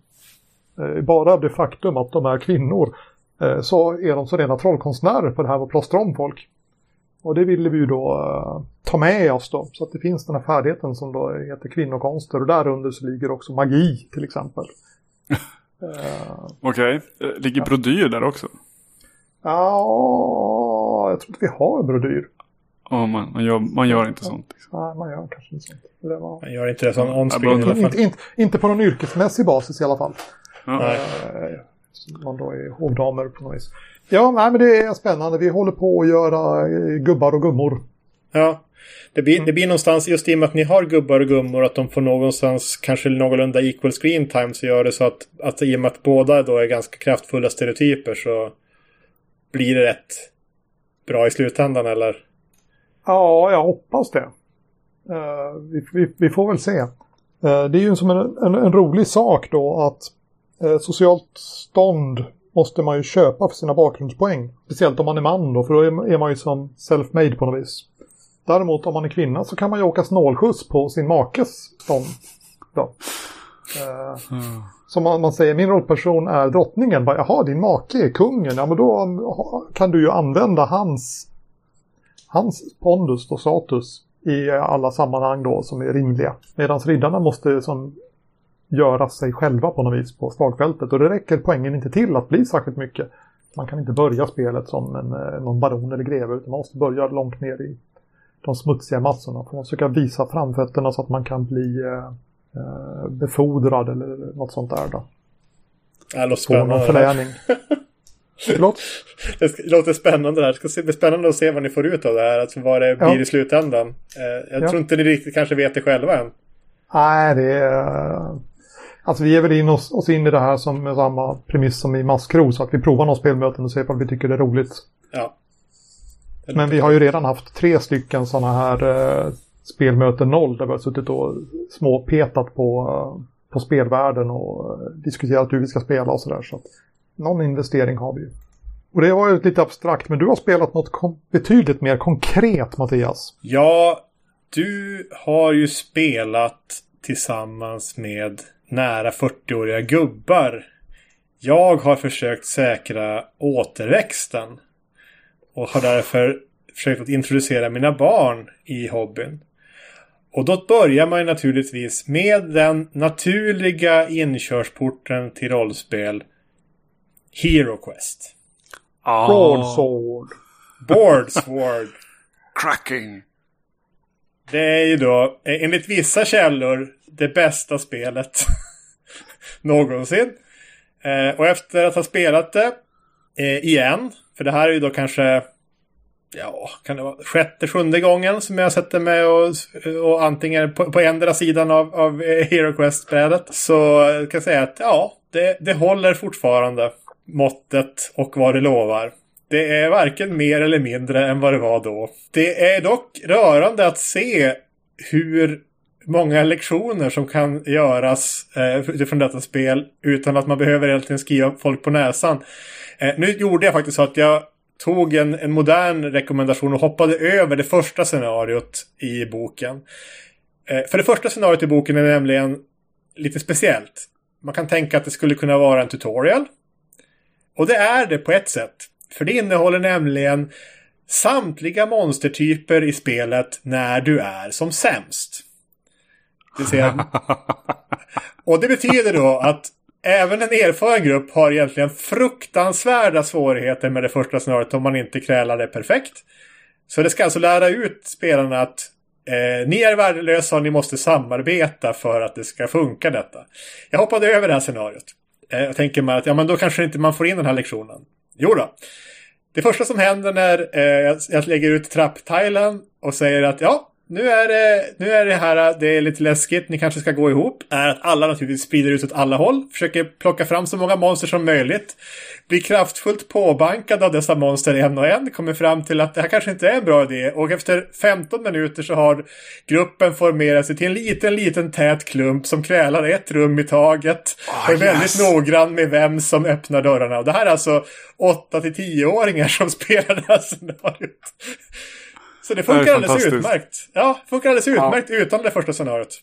eh, bara av det faktum att de är kvinnor eh, så är de så rena trollkonstnärer på det här med att plåstra om folk. Och det ville vi ju då eh, ta med oss då så att det finns den här färdigheten som då heter kvinnokonster och där under så ligger också magi till exempel. Eh, Okej. Eh, Ligger brodyr där också? Ja, jag tror inte vi har brodyr. Ja, man, man, gör, man gör inte sånt. Liksom. Nej, man gör kanske inte sånt. Var... Man gör inte det som Ja, alla fall. Inte, inte, inte på någon yrkesmässig basis i alla fall. Ja. Nej. Som man då är hovdamer på något vis. Ja, nej, men det är spännande. Vi håller på att göra eh, gubbar och gummor. Ja. Det blir, det blir någonstans, just i och med att ni har gubbar och gummor, att de får någonstans kanske någorlunda equal screen time så gör det så att, att i och med att båda då är ganska kraftfulla stereotyper så blir det rätt bra i slutändan eller? Ja, jag hoppas det. Eh, vi, vi, vi får väl se. Eh, det är ju som en, en, en rolig sak då att eh, socialt stånd måste man ju köpa för sina bakgrundspoäng. Speciellt om man är man då, för då är, man ju som self-made på något vis. Däremot om man är kvinna så kan man ju åka snålskjuts på sin makes stånd. Då. Eh, som man, man säger, min rollperson är drottningen. Bara, Jaha, din make är kungen. Ja, men då um, kan du ju använda hans, hans pondus och status i alla sammanhang då som är rimliga. Medan riddarna måste som göra sig själva på något vis på slagfältet. Och det räcker poängen inte till att bli särskilt mycket. Man kan inte börja spelet som en, eh, någon baron eller greve utan man måste börja långt ner i de smutsiga massorna. Får man försöka visa framfötterna så att man kan bli eh, eh, befordrad eller något sånt där då. Det låter Få någon spännande. förläning. Förlåt? Det låter spännande det här. Det ska bli spännande att se vad ni får ut av det här. Alltså vad det blir Ja. i slutändan. Eh, jag Ja. tror inte ni riktigt kanske vet det själva än. Nej, det är... Alltså vi är väl in oss, oss in i det här som med samma premiss som i Maskro. Så att vi provar några spelmöten och ser om vi tycker det är roligt. Ja. Men vi har ju redan haft tre stycken sådana här eh, spelmöten noll. Där vi har suttit och småpetat på, eh, på spelvärlden och eh, diskuterat hur vi ska spela och sådär. Så att någon investering har vi ju. Och det var ju lite abstrakt, men du har spelat något betydligt mer konkret, Mattias. Ja, du har ju spelat tillsammans med nära 40-åriga gubbar. Jag har försökt säkra återväxten. Och har därför försökt att introducera mina barn i hobbyn. Och då börjar man ju naturligtvis med den naturliga inkörsporten till rollspel. Hero Quest. Ah, Broadsword. Boardsword. cracking. Det är ju då, eh, enligt vissa källor, det bästa spelet någonsin. Eh, och efter att ha spelat det eh, igen, för det här är ju då kanske, ja, kan det vara sjätte, sjunde gången som jag sätter mig och, och antingen på, på ändra sidan av, av eh, Hero Quest-brädet, Så jag säga att ja, det, det håller fortfarande måttet och vad det lovar. Det är varken mer eller mindre än vad det var då. Det är dock rörande att se hur många lektioner som kan göras eh, utifrån detta spel utan att man behöver egentligen skriva folk på näsan. Eh, nu gjorde jag faktiskt så att jag tog en, en modern rekommendation och hoppade över det första scenariot i boken. Eh, för det första scenariot i boken är nämligen lite speciellt. Man kan tänka att det skulle kunna vara en tutorial. Och det är det på ett sätt. För det innehåller nämligen samtliga monstertyper i spelet när du är som sämst. Det säga, och det betyder då att även en erfaren grupp har egentligen fruktansvärda svårigheter med det första scenariot om man inte krälar det perfekt. Så det ska alltså lära ut spelarna att eh, ni är värdelösa och ni måste samarbeta för att det ska funka detta. Jag hoppade över det här scenariot. Eh, jag tänker mig att ja, men då kanske inte man får in den här lektionen. Jo då. Det första som händer när eh, jag, lägger ut trapptilen och säger att ja, nu är, det, nu är det här, det är lite läskigt, ni kanske ska gå ihop. Är att alla naturligtvis sprider ut åt alla håll, försöker plocka fram så många monster som möjligt. Blir kraftfullt påbankad av dessa monster en och en, kommer fram till att det här kanske inte är en bra idé. Och efter 15 minuter så har gruppen formerat sig till en liten, liten tät klump som krälar ett rum i taget. Oh, och är väldigt yes. noggrann med vem som öppnar dörrarna. Och det här är alltså 8 till 10-åringar som spelar det här scenariot. Så det funkar Det alldeles utmärkt. Ja, funkar alldeles utmärkt utan det första scenariot.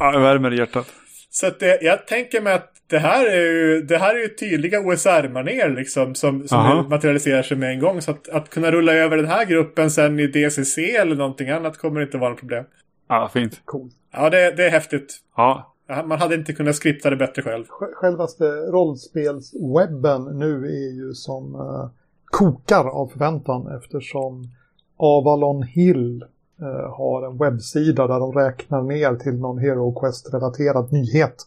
Ja, det värmer i hjärtat. Så att det, jag tänker mig att det här är ju, det här är ju tydliga OSR-manér liksom som, som Aha. materialiserar sig med en gång. Så att, att kunna rulla över den här gruppen sen i DCC eller någonting annat kommer inte vara något problem. Ja, fint. Coolt. Ja, det, det är häftigt. Ja, Ja, Man hade inte kunnat skripta det bättre själv. Sj- Självaste rollspelswebben nu är ju som eh, kokar av förväntan eftersom Avalon Hill eh, har en webbsida där de räknar ner till någon Hero Quest-relaterad nyhet.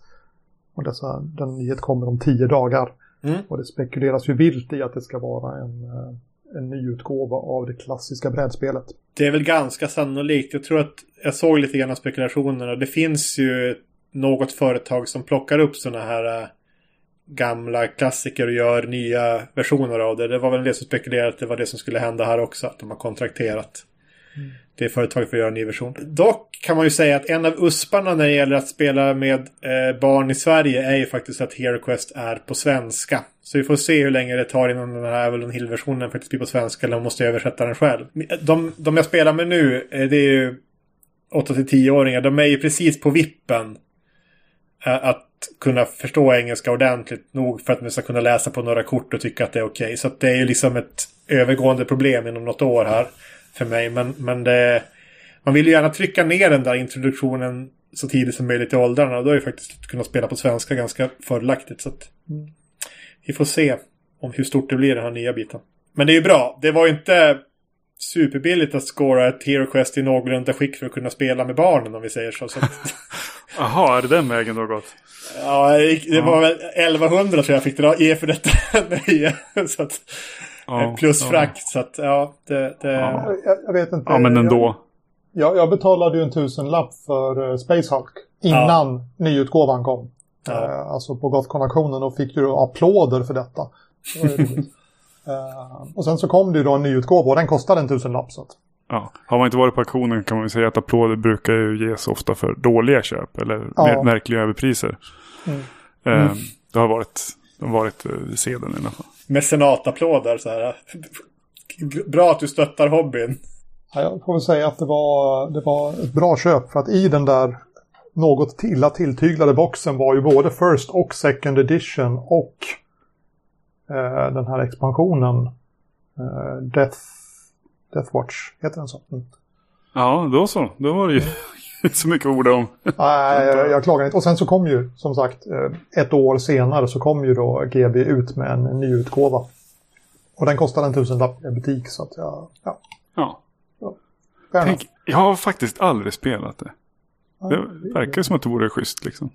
Och dessa, den nyhet kommer om tio dagar. Mm. Och det spekuleras ju vilt i att det ska vara en, eh, en ny utgåva av det klassiska brädspelet. Det är väl ganska sannolikt. Jag tror att jag såg lite grann av spekulationerna. Det finns ju något företag som plockar upp sådana här äh, gamla klassiker och gör nya versioner av det. Det var väl det som spekulerade att det var det som skulle hända här också. Att de har kontrakterat det företaget för att göra en ny version. Dock kan man ju säga att en av usparna när det gäller att spela med eh, barn i Sverige är ju faktiskt att HeroQuest är på svenska. Så vi får se hur länge det tar innan den här Avalon Hill-versionen faktiskt blir på svenska eller om man måste översätta den själv. De, de jag spelar med nu, eh, det är ju 8-10-åringar. De är ju precis på vippen eh, att kunna förstå engelska ordentligt nog för att man ska kunna läsa på några kort och tycka att det är okej. Så att det är ju liksom ett övergående problem inom något år här för mig. Men, men det, man vill ju gärna trycka ner den där introduktionen så tidigt som möjligt i åldrarna. Och då är ju faktiskt att kunna spela på svenska ganska fördelaktigt. Så att vi får se om hur stort det blir den här nya biten. Men det är ju bra. Det var ju inte superbilligt att scora ett Hero Quest i någorlunda skick för att kunna spela med barnen om vi säger så. så att, Jaha, är det den vägen då gått? ja, det var väl 1100 tror jag fick dra, ge för detta nöje. Så att, Ja, plus ja. frakt. Så att ja, det... det Ja. Jag, jag vet inte. Ja, men jag, ändå. jag, jag betalade ju en tusenlapp för uh, Space Hulk innan nyutgåvan kom. Ja. Eh, alltså på Gothcon-auktionen och fick ju applåder för detta. Det. Eh, och sen så kom det ju då en nyutgåva och den kostade en tusenlapp. Så att, Ja. Har man inte varit på auktionen kan man ju säga att applåder brukar ju ges ofta för dåliga köp eller Ja. verkliga överpriser. Mm. Eh, Det har varit, har varit eh, sedeln i alla fall. mecenatapplåder så här. Bra att du stöttar hobbyn. ja, jag får väl säga att det var, det var ett bra köp för att i den där något illa tilltyglade boxen var ju både First och Second Edition och eh, den här expansionen eh, Death, Death Watch, heter den så? Mm. Ja, då så. Då var det ju inte så mycket orda om. Nej, jag, jag klagar inte. Och sen så kom ju, som sagt, eh, ett år senare så kom ju då GB ut med en ny utgåva. Och den kostade en tusenlapp i butik så att jag, ja, Ja. Tänk, jag har faktiskt aldrig spelat det. Det verkar som att det vore schysst liksom.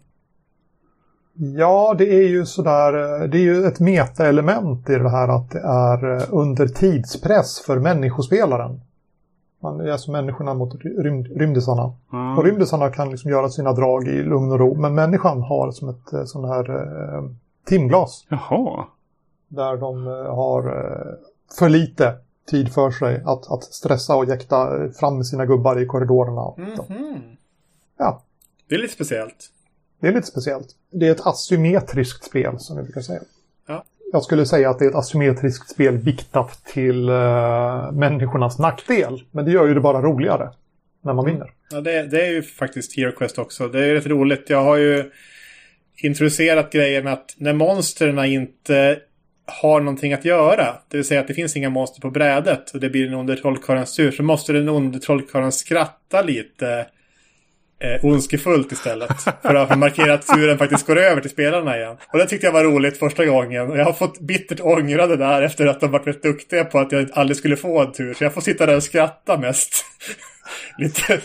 Ja, det är ju sådär, eh, det är ju ett metaelement i det här att det är eh, under tidspress för människospelaren. Man är alltså människorna mot rymd, rymdisarna. Ja. Och rymdisarna kan liksom göra sina drag i lugn och ro, men människan har som ett eh, sån här eh, timglas. Jaha. Där de har för lite tid för sig att, att stressa och jäkta fram sina gubbar i korridorerna. Mhm. Ja, Det är lite speciellt. Det är lite speciellt. Det är ett asymmetriskt spel som vi brukar säga. Ja. Jag skulle säga att det är ett asymmetriskt spel viktat till uh, människornas nackdel. Men det gör ju det bara roligare när man vinner. Ja, det, det är ju faktiskt Hero Quest också. Det är ju rätt roligt. Jag har ju introducerat grejen att när monstren inte har någonting att göra, det vill säga att det finns inga monster på brädet och det blir den onde trollkarlens tur, så måste den onde trollkarlen skratta lite eh, ondskefullt istället. För att markera att turen faktiskt går över till spelarna igen. Och det tyckte jag var roligt första gången. Och jag har fått bittert ångra det där efter att de varit rätt duktiga på att jag aldrig skulle få en tur. Så jag får sitta där och skratta mest. Lite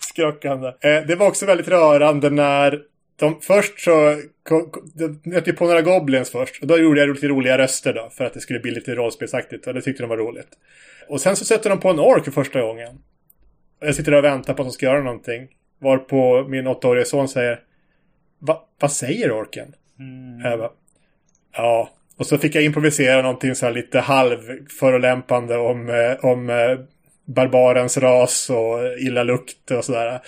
skrockande. Eh, det var också väldigt rörande när de, först så de nötte på några goblins först. Och då gjorde jag lite roliga röster då. För att det skulle bli lite rollspelsaktigt. Och det tyckte de var roligt. Och sen så sätter de på en ork för första gången. Och jag sitter där och väntar på att de ska göra någonting. Varpå min åttaåriga son säger Va, Vad säger orken? Mm. Jag bara, ja. Och så fick jag improvisera någonting så här lite halvförolämpande om, eh, om eh, barbarens ras och illa lukt och sådär.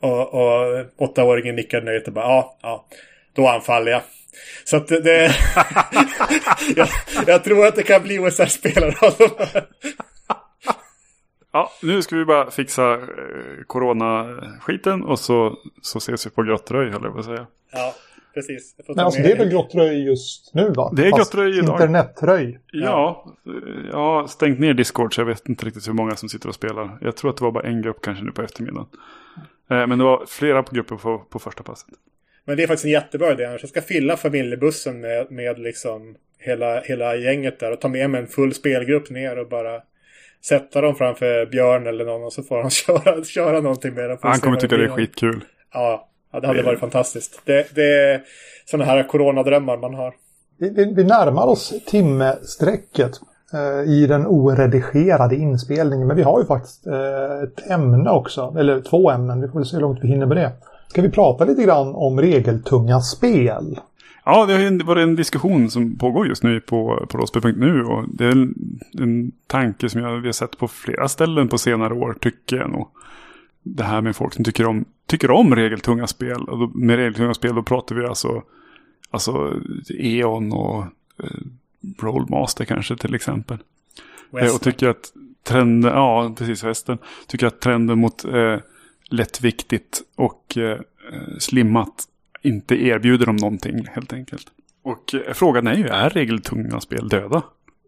Och, och åttaåringen nickade nöjt och bara ja, ja, då anfaller jag. Så att det... jag, jag, tror att det kan bli OSR-spelare av de här. Ja, nu ska vi bara fixa eh, coronaskiten och så, så ses vi på Grottröj, höll jag på att säga. Ja, precis. Men alltså det är väl Grottröj just nu va? Det är Grottröj idag. Internetröj. Ja, jag har stängt ner Discord så jag vet inte riktigt hur många som sitter och spelar. Jag tror att det var bara en grupp kanske nu på eftermiddagen. Eh, men det var flera på grupper på, på första passet. Men det är faktiskt en jättebra idé. Jag ska fylla familjebussen med, med liksom hela, hela gänget där och ta med mig en full spelgrupp ner och bara sätta dem framför Björn eller någon och så får han köra, köra någonting med dem. Han kommer tycka det är skitkul. Ja, ja det hade det... varit fantastiskt. Det, det är sådana här coronadrömmar man har. Vi, vi närmar oss timmesträcket eh, i den oredigerade inspelningen. Men vi har ju faktiskt eh, ett ämne också, eller två ämnen. Vi får se hur långt vi hinner med det. Ska vi prata lite grann om regeltunga spel? Ja, det har varit en diskussion som pågår just nu på, på rollspel.nu. Och det är en, en tanke som jag, vi har sett på flera ställen på senare år, tycker jag nog. Det här med folk som tycker om, tycker om regeltunga spel. Och då, med regeltunga spel då pratar vi alltså, alltså E.ON och eh, Rollmaster kanske till exempel. Eh, och tycker att trenden, ja precis västern, tycker att trenden mot eh, lättviktigt och eh, slimmat inte erbjuder dem någonting helt enkelt. Och eh, frågan är ju, är regeltunga spel döda?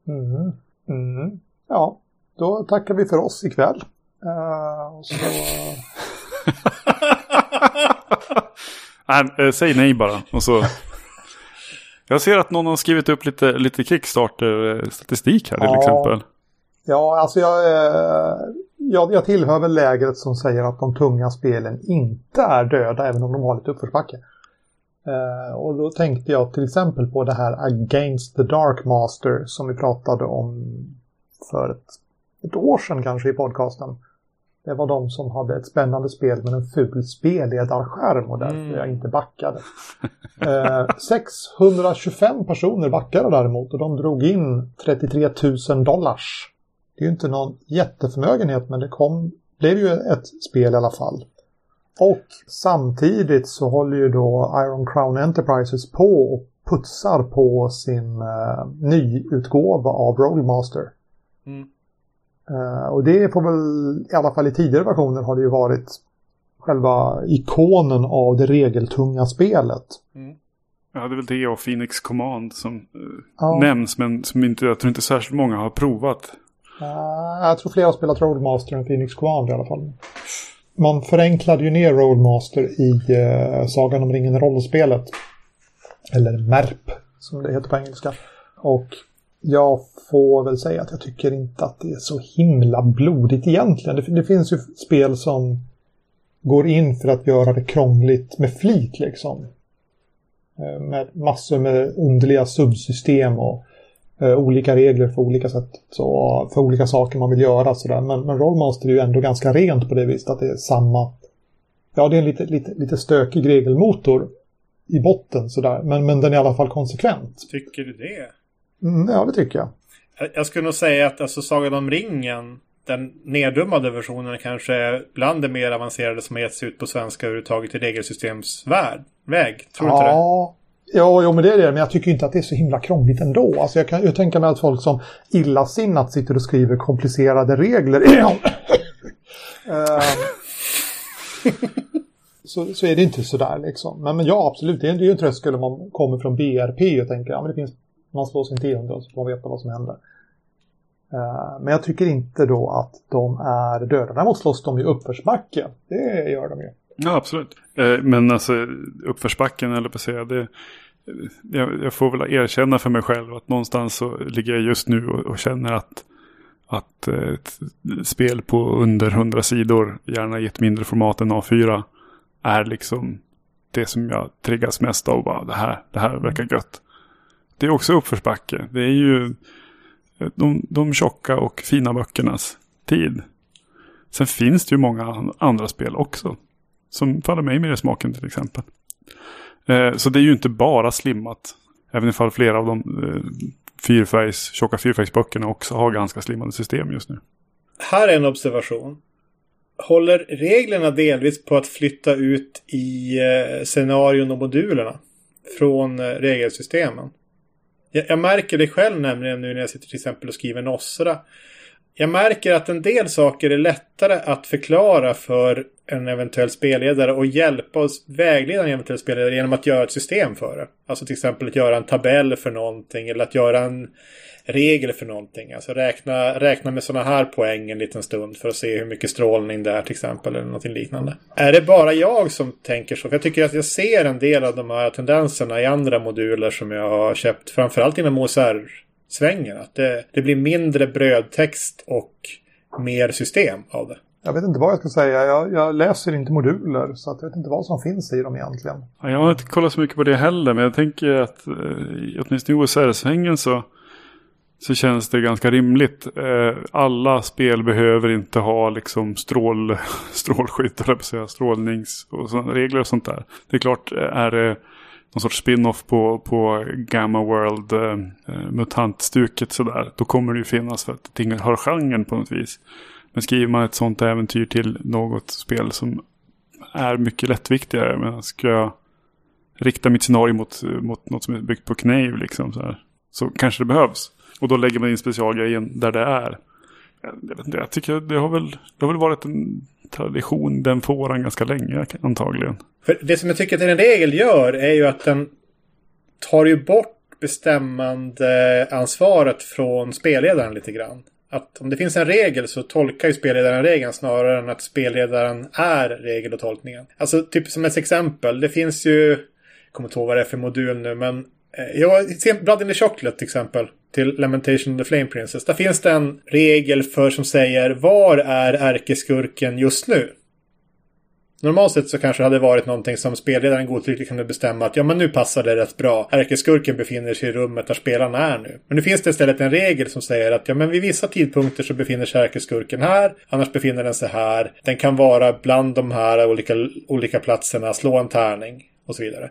Mm. Mm. Ja, då tackar vi för oss ikväll. Uh, så... nej, äh, säg nej bara. Och så... Jag ser att någon har skrivit upp lite, lite Kickstarter-statistik här till ja. exempel. Ja, alltså jag, jag, jag tillhör väl lägret som säger att de tunga spelen inte är döda även om de har lite uppförsbacke. Uh, och då tänkte jag till exempel på det här Against the Dark Master som vi pratade om för ett, ett år sedan kanske i podcasten. Det var de som hade ett spännande spel med en ful spelledarskärm och därför mm. jag inte backade. Eh, 625 personer backade däremot och de drog in 33 000 dollars. Det är ju inte någon jätteförmögenhet men det kom, blev ju ett spel i alla fall. Och samtidigt så håller ju då Iron Crown Enterprises på och putsar på sin uh, nyutgåva av Rollmaster. Mm. Uh, och det får väl, i alla fall i tidigare versioner har det ju varit själva ikonen av det regeltunga spelet. Mm. Ja, det är väl det och Phoenix Command som uh, ja. nämns men som inte, jag tror inte särskilt många har provat. jag tror fler har spelat Rollmaster än Phoenix Command i alla fall man förenklade ju ner Roadmaster i eh, Sagan om ringen rollspelet. Eller MERP som det heter på engelska. Och jag får väl säga att jag tycker inte att det är så himla blodigt egentligen. Det, det finns ju spel som går in för att göra det krångligt med flit liksom. Eh, med massor med underliga subsystem och eh, olika regler för olika sätt så, för olika saker man vill göra. Sådär. Men, men Rollmaster är ju ändå ganska rent på det viset att det är samma. Ja, det är en lite, lite, lite stökig regelmotor i botten sådär. Men, men den är i alla fall konsekvent. Tycker du det? Mm, ja, det tycker jag. Jag skulle nog säga att alltså, Sagan om ringen, den neddummade versionen kanske är bland det mer avancerade som har getts ut på svenska överhuvudtaget i regelsystemsväg. Tror du ja, inte det? Ja, jo, men det är det. Men jag tycker inte att det är så himla krångligt ändå. Alltså jag kan ju tänka mig att folk som illasinnat sitter och skriver komplicerade regler. Ehm. Så, så är det inte sådär liksom. Men, men ja, absolut. Det är, ju en tröskel om man kommer från BRP och tänker ja, men det finns, man slår sin tionde och så får man veta vad som händer. Uh, men jag tycker inte då att de är döda. Däremot slåss de i uppförsbacke. Det gör de ju. Ja, absolut. Eh, men alltså uppförsbacken, eller på att säga, det, jag, jag, får väl erkänna för mig själv att någonstans så ligger jag just nu och, och känner att, att eh, ett spel på under 100 sidor, gärna i ett mindre format än A4, är liksom det som jag triggas mest av. Bara, det, här, det här verkar gött. Det är också uppförsbacke. Det är ju eh, de, de tjocka och fina böckernas tid. Sen finns det ju många andra spel också. Som faller mig mer i smaken till exempel. Eh, så det är ju inte bara slimmat. Även ifall flera av de eh, fyrfärgs, tjocka fyrfärgsböckerna också har ganska slimmade system just nu. Här är en observation. Håller reglerna delvis på att flytta ut i eh, scenarion och modulerna från eh, regelsystemen? Jag, jag, märker det själv nämligen nu när jag sitter till exempel och skriver Nossra. Jag märker att en del saker är lättare att förklara för en eventuell spelledare och hjälpa oss vägleda en eventuell spelledare genom att göra ett system för det. Alltså till exempel att göra en tabell för någonting eller att göra en regel för någonting. Alltså räkna, räkna med sådana här poäng en liten stund för att se hur mycket strålning det är till exempel eller någonting liknande. Är det bara jag som tänker så? För jag tycker att jag ser en del av de här tendenserna i andra moduler som jag har köpt, framförallt inom OSR-svängen. Att det, det blir mindre brödtext och mer system av det. Jag vet inte vad jag ska säga. Jag, jag, läser inte moduler så att jag vet inte vad som finns i dem egentligen. Jag har inte kollat så mycket på det heller men jag tänker att eh, åtminstone i OSR-svängen så så känns det ganska rimligt. Eh, alla spel behöver inte ha liksom strål, strålskydd, eller säga, strålnings och såna regler och sånt där. Det är klart, eh, är det någon sorts spin-off på, på Gamma World eh, eh mutantstuket sådär, då kommer det ju finnas för att det har genren på något vis. Men skriver man ett sånt äventyr till något spel som är mycket lättviktigare, men ska jag rikta mitt scenario mot, mot något som är byggt på Knave liksom så, här, så kanske det behövs. Och då lägger man in specialgrejen där det är. Jag, vet inte, jag tycker det har, väl, det har väl varit en tradition den fåran ganska länge antagligen. För det som jag tycker att en regel gör är ju att den tar ju bort bestämmande ansvaret från spelledaren lite grann. Att om det finns en regel så tolkar ju spelledaren regeln snarare än att spelledaren är regel och tolkningen. Alltså typ som ett exempel. Det finns ju, jag kommer inte ihåg vad det är för modul nu, men eh, jag ser Blood in the Chocolate till exempel till Lamentation of the Flame Princess. Där finns det en regel för som säger var är ärkeskurken just nu? Normalt sett så kanske det hade varit någonting som spelledaren godtyckligt kunde bestämma att ja men nu passar det rätt bra. Ärkeskurken befinner sig i rummet där spelarna är nu. Men nu finns det istället en regel som säger att ja men vid vissa tidpunkter så befinner sig ärkeskurken här. Annars befinner den sig här. Den kan vara bland de här olika, olika platserna. Slå en tärning och så vidare.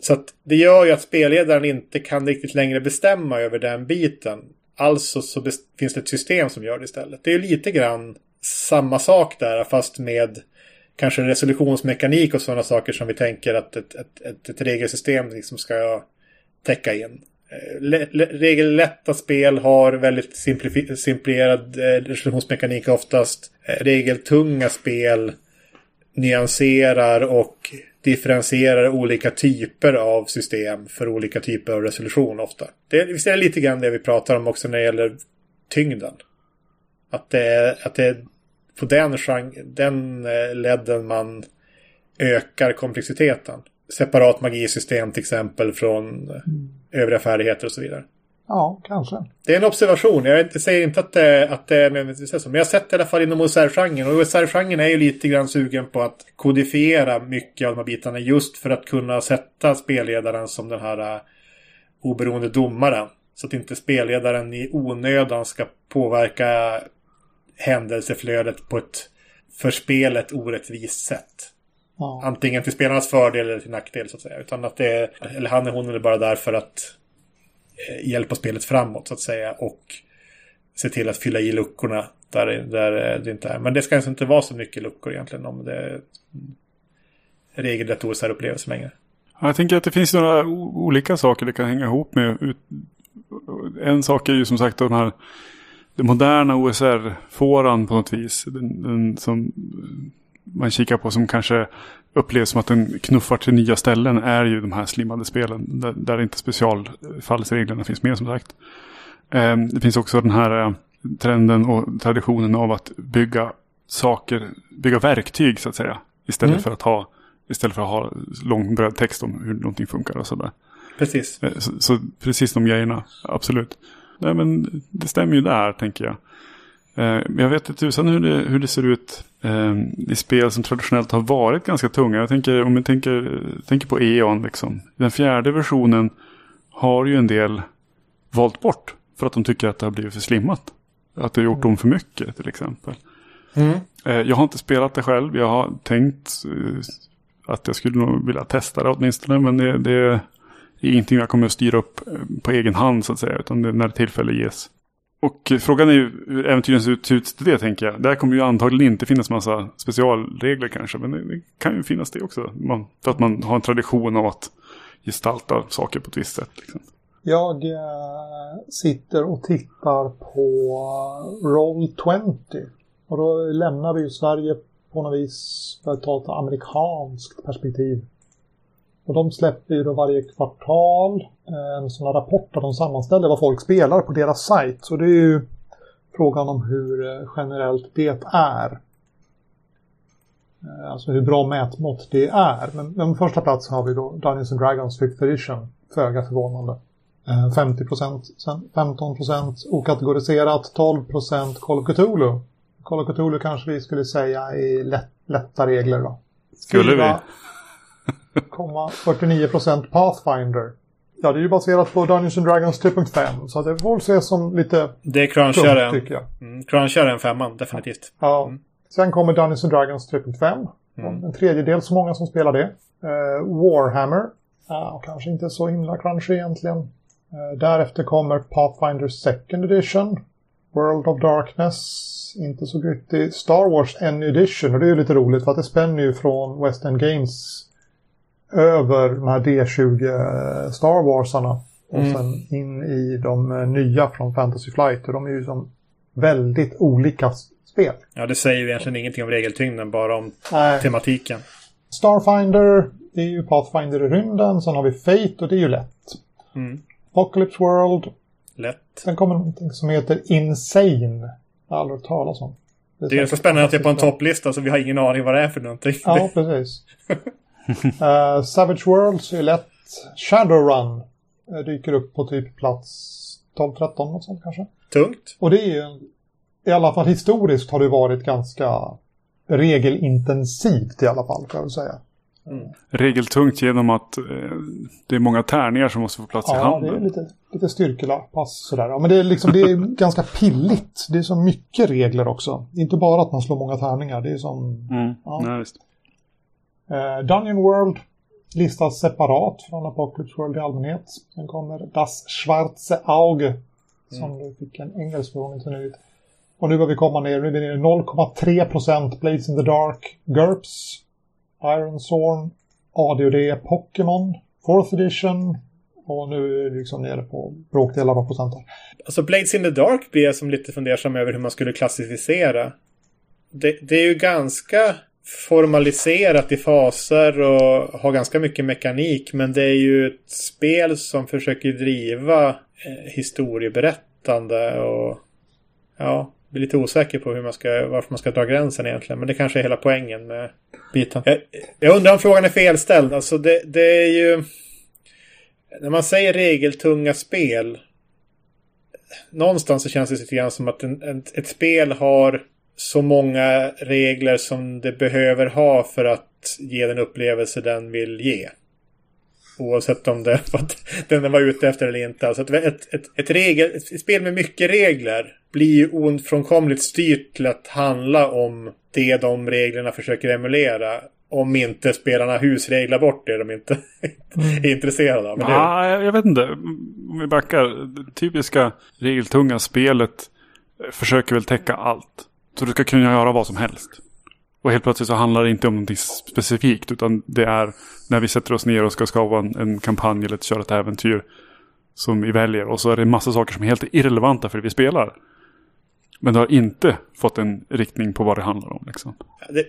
Så att det gör ju att spelledaren inte kan riktigt längre bestämma över den biten. Alltså så finns det ett system som gör det istället. Det är ju lite grann samma sak där fast med kanske resolutionsmekanik och sådana saker som vi tänker att ett, ett, ett, ett regelsystem liksom ska täcka in. Eh, regellätta spel har väldigt simplifierad eh, resolutionsmekanik oftast. Eh, regeltunga spel nyanserar och differentierar olika typer av system för olika typer av resolution ofta. Det, visst är det lite grann det vi pratar om också när det gäller tyngden. Att det är, att det är på den, den eh, ledden man ökar komplexiteten. Separat magisystem till exempel från mm. övriga färdigheter och så vidare. Ja, kanske. Det är en observation. Jag säger inte att det, att det är nödvändigtvis så. Men jag har sett det i alla fall inom OSR-genren. Och OSR-genren är ju lite grann sugen på att kodifiera mycket av de här bitarna. Just för att kunna sätta spelledaren som den här uh, oberoende domaren. Så att inte spelledaren i onödan ska påverka händelseflödet på ett för spelet orättvist sätt. Ja. Antingen till spelarnas fördel eller till nackdel så att säga. Utan att det är, eller han eller hon är bara där för att Eh, hjälpa spelet framåt så att säga. Och se till att fylla i luckorna där, där det inte är. Men det ska alltså inte vara så mycket luckor egentligen om det är regelrätt OSR-upplevelse längre. Jag tänker att det finns några olika saker det kan hänga ihop med. En sak är ju som sagt den här den moderna OSR-fåran på något vis. Den, den, som man kikar på som kanske upplevs som att den knuffar till nya ställen är ju de här slimmade spelen. Där, där inte specialfallsreglerna finns med som sagt. Eh, det finns också den här eh, trenden och traditionen av att bygga saker, bygga verktyg så att säga. Istället Mm. för att ha Istället för att ha lång brödtext om hur någonting funkar och sådär. Precis. Eh, Så, så precis de grejerna, absolut. Nej men det stämmer ju där tänker jag. Eh, Men jag vet inte tusan hur det, hur det ser ut eh, i spel som traditionellt har varit ganska tunga. Jag tänker, om jag tänker, tänker på E.ON liksom. Den fjärde versionen har ju en del valt bort. För att de tycker att det har blivit för slimmat. Att det har gjort dem för mycket till exempel. Mm. Eh, Jag har inte spelat det själv. Jag har tänkt att jag skulle nog vilja testa det åtminstone. Men det, det är ingenting jag kommer att styra upp eh, på egen hand så att säga. Utan det är när tillfälle ges. Och eh, frågan är ju hur äventyren ser ut till det tänker jag. Där kommer ju antagligen inte finnas massa specialregler kanske. Men det, det kan ju finnas det också. Man, för att man har en tradition av att gestalta saker på ett visst sätt. Liksom. Jag eh, sitter och tittar på Roll20. Och då lämnar vi ju Sverige på något vis för att ta ett amerikanskt perspektiv. Och de släpper ju då varje kvartal eh, en sån här rapport där de sammanställer vad folk spelar på deras sajt. Så det är ju frågan om hur eh, generellt det är. Eh, Alltså hur bra mätmått det är. Men, men på första plats har vi då Dungeons and Dragons 5th edition. Föga förvånande. Eh, 50%, sen 15% okategoriserat, 12% Call of Cthulhu. Call of Cthulhu kanske vi skulle säga är lätt, lätta regler då. Skulle vi? 49% Pathfinder. Ja, det är ju baserat på Dungeons and Dragons 3.5 så det får väl ses som lite Det är tungt cruncharen. tycker jag. Mm, cruncharen femman, definitivt. Ja. Mm. Sen kommer Dungeons and Dragons 3.5. Mm. En tredjedel så många som spelar det. Eh, Warhammer. Ja, kanske inte så himla crunchy egentligen. Eh, därefter kommer Pathfinder Second Edition. World of Darkness. Inte så gryttig. Star Wars N Edition. Och det är ju lite roligt för att det spänner ju från West End Games över de här D20 Star Warsarna. Och Mm. sen in i de eh, nya från Fantasy Flight. Och de är ju som väldigt olika spel. Ja, det säger ju egentligen ingenting om regeltyngden, bara om Nej. tematiken. Starfinder, det är ju Pathfinder i rymden. Sen har vi Fate och det är ju lätt. Mm. Apocalypse World. Lätt. Sen kommer någonting som heter Insane. Jag har aldrig hört talas om. Det är så spännande att det är på en topplista så vi har ingen aning vad det är för någonting. Ja, precis. Eh, Savage Worlds är lätt. Shadowrun eh, dyker upp på typ plats 12-13 något sånt kanske. Tungt. Och det är ju, i alla fall historiskt har det varit ganska regelintensivt i alla fall, kan jag väl säga. Regeltungt genom att eh, det är många tärningar som måste få plats i Ja, det handen. är lite, lite styrkelapass sådär. Ja, men det är, liksom, det är ganska pilligt. Det är så mycket regler också. Inte bara att man slår många tärningar. Det är som Mm. Ja. Ja, visst. Eh, Dungeon World listas separat från Apocalypse World i allmänhet. Sen kommer Das Schwarze Auge som du fick en engelsk förvåning till nu. Och nu börjar vi komma ner. Nu är vi nere i 0,3% Blades in the Dark, GURPS, Iron Zorn, ADD, Pokémon, 4th edition. Och nu är vi liksom nere på bråkdelar av procenten. Alltså Blades in the Dark blir jag som lite fundersam över hur man skulle klassificera. Det, det är ju ganska formaliserat i faser och har ganska mycket mekanik. Men det är ju ett spel som försöker driva eh, historieberättande och ja, blir lite osäker på hur man ska, varför man ska dra gränsen egentligen. Men det kanske är hela poängen med biten. Jag, jag undrar om frågan är felställd. Alltså det, det är ju... När man säger regeltunga spel någonstans så känns det lite grann som att en, en, ett spel har så många regler som det behöver ha för att ge den upplevelse den vill ge. Oavsett om det för att den var ute efter eller inte. Alltså ett, ett, ett, regel, ett spel med mycket regler blir ju ofrånkomligt styrt till att handla om det de reglerna försöker emulera. Om inte spelarna husreglar bort det de inte är intresserade av. Ja, jag, vet inte. Om vi backar. Det typiska regeltunga spelet försöker väl täcka allt. Så du ska kunna göra vad som helst. Och helt plötsligt så handlar det inte om någonting specifikt. Utan det är när vi sätter oss ner och ska skapa en, en kampanj eller köra ett äventyr. Som vi väljer. Och så är det en massa saker som är helt irrelevanta för det vi spelar. Men det har inte fått en riktning på vad det handlar om. Liksom.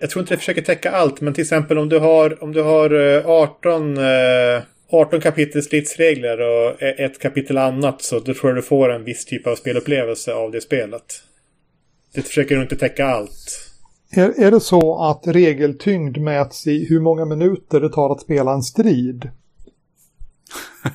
Jag tror inte det försöker täcka allt, men till exempel om du har, om du har eh, 18, 18 eh, kapitel stridsregler och e- ett kapitel annat så då tror jag du får en viss typ av spelupplevelse av det spelet. Det försöker inte täcka allt. Är, är det så att regeltyngd mäts i hur många minuter det tar att spela en strid?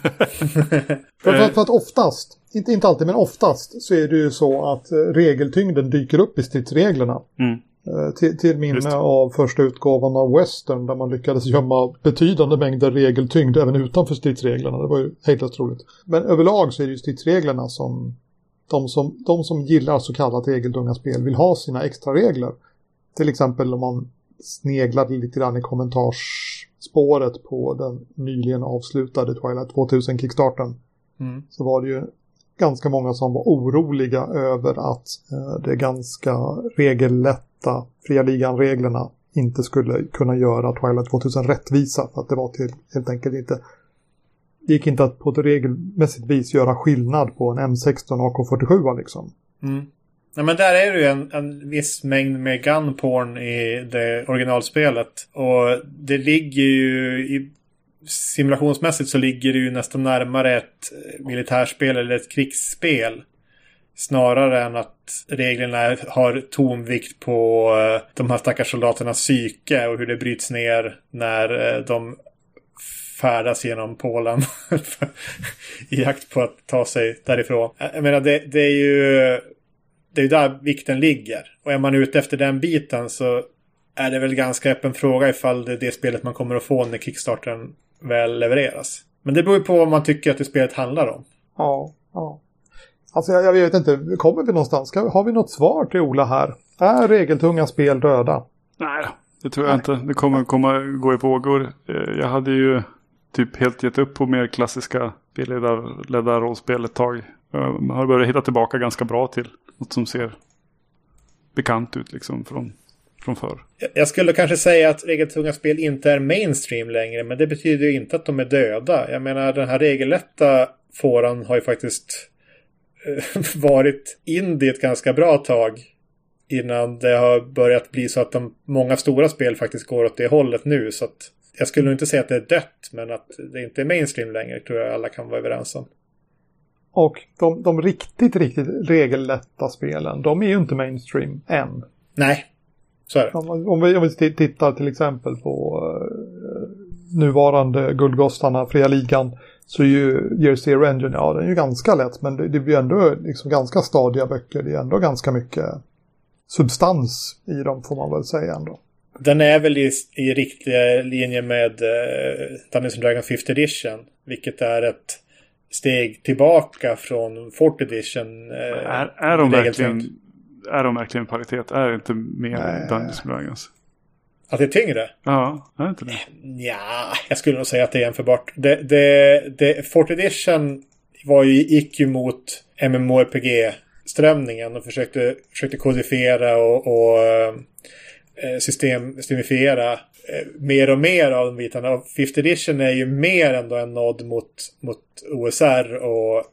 för, för, för, att oftast, inte, inte alltid men oftast, så är det ju så att eh, regeltyngden dyker upp i stridsreglerna. Mm. Eh, till, till minne av första utgåvan av Western där man lyckades gömma betydande mängder regeltyngd även utanför stridsreglerna. Det var ju helt roligt. Men överlag så är det ju stridsreglerna som de som, de som gillar så kallat regeltunga spel vill ha sina extra regler. Till exempel om man sneglade lite grann i kommentarsspåret på den nyligen avslutade Twilight 2000 Kickstarten. Mm. Så var det ju ganska många som var oroliga över att eh, det ganska regellätta fria ligan-reglerna inte skulle kunna göra Twilight 2000 rättvisa för att det var till, helt enkelt inte det gick inte att på ett regelmässigt vis göra skillnad på en M16 AK47 liksom. Mm. Ja, men där är det ju en, en viss mängd med gunporn i det originalspelet. Och det ligger ju i simulationsmässigt så ligger det ju nästan närmare ett eh, militärspel eller ett krigsspel. Snarare än att reglerna har tonvikt på eh, de här stackars soldaternas psyke och hur det bryts ner när eh, de färdas genom Polen i jakt på att ta sig därifrån. Jag menar, det, det är ju det är där vikten ligger. Och är man ute efter den biten så är det väl ganska öppen fråga ifall det är det spelet man kommer att få när Kickstarten väl levereras. Men det beror ju på vad man tycker att det spelet handlar om. Ja, ja. Alltså jag, jag vet inte, kommer vi någonstans? Ska, har vi något svar till Ola här? Är regeltunga spel döda? Nej, det tror jag Nej. inte. Det kommer komma gå i vågor. Eh, jag hade ju typ helt gett upp på mer klassiska spelledarrollspel ett tag. Man har börjat hitta tillbaka ganska bra till något som ser bekant ut liksom från, från förr. Jag skulle kanske säga att regeltunga spel inte är mainstream längre, men det betyder ju inte att de är döda. Jag menar, den här regellätta fåran har ju faktiskt eh, varit indie ett ganska bra tag innan det har börjat bli så att de många stora spel faktiskt går åt det hållet nu. Så att jag skulle nog inte säga att det är dött, men att det inte är mainstream längre tror jag alla kan vara överens om. Och de, de riktigt, riktigt regellätta spelen, de är ju inte mainstream än. Nej, så är det. Om, om, vi, om vi tittar till exempel på uh, nuvarande Guldgossarna, Fria Ligan, så är ju Year Zero Engine, ja den är ju ganska lätt, men det, det blir ändå liksom ganska stadiga böcker. Det är ändå ganska mycket substans i dem får man väl säga ändå. Den är väl i, i riktig linje med uh, Dungeons Dragons 5th edition. Vilket är ett steg tillbaka från 4th edition. Uh, är, är, de verkligen, är de verkligen paritet? Är det inte mer Dungeons Dragons? Att det är tyngre? Ja, är det inte det? Ja, jag skulle nog säga att det är jämförbart. Det, det, det, 4th edition var ju, gick ju mot MMORPG-strömningen och försökte, försökte kodifiera och, och Eh, Eh, system, systemifiera eh, mer och mer av de bitarna. Och Fifth edition är ju mer ändå en nod mot, mot OSR och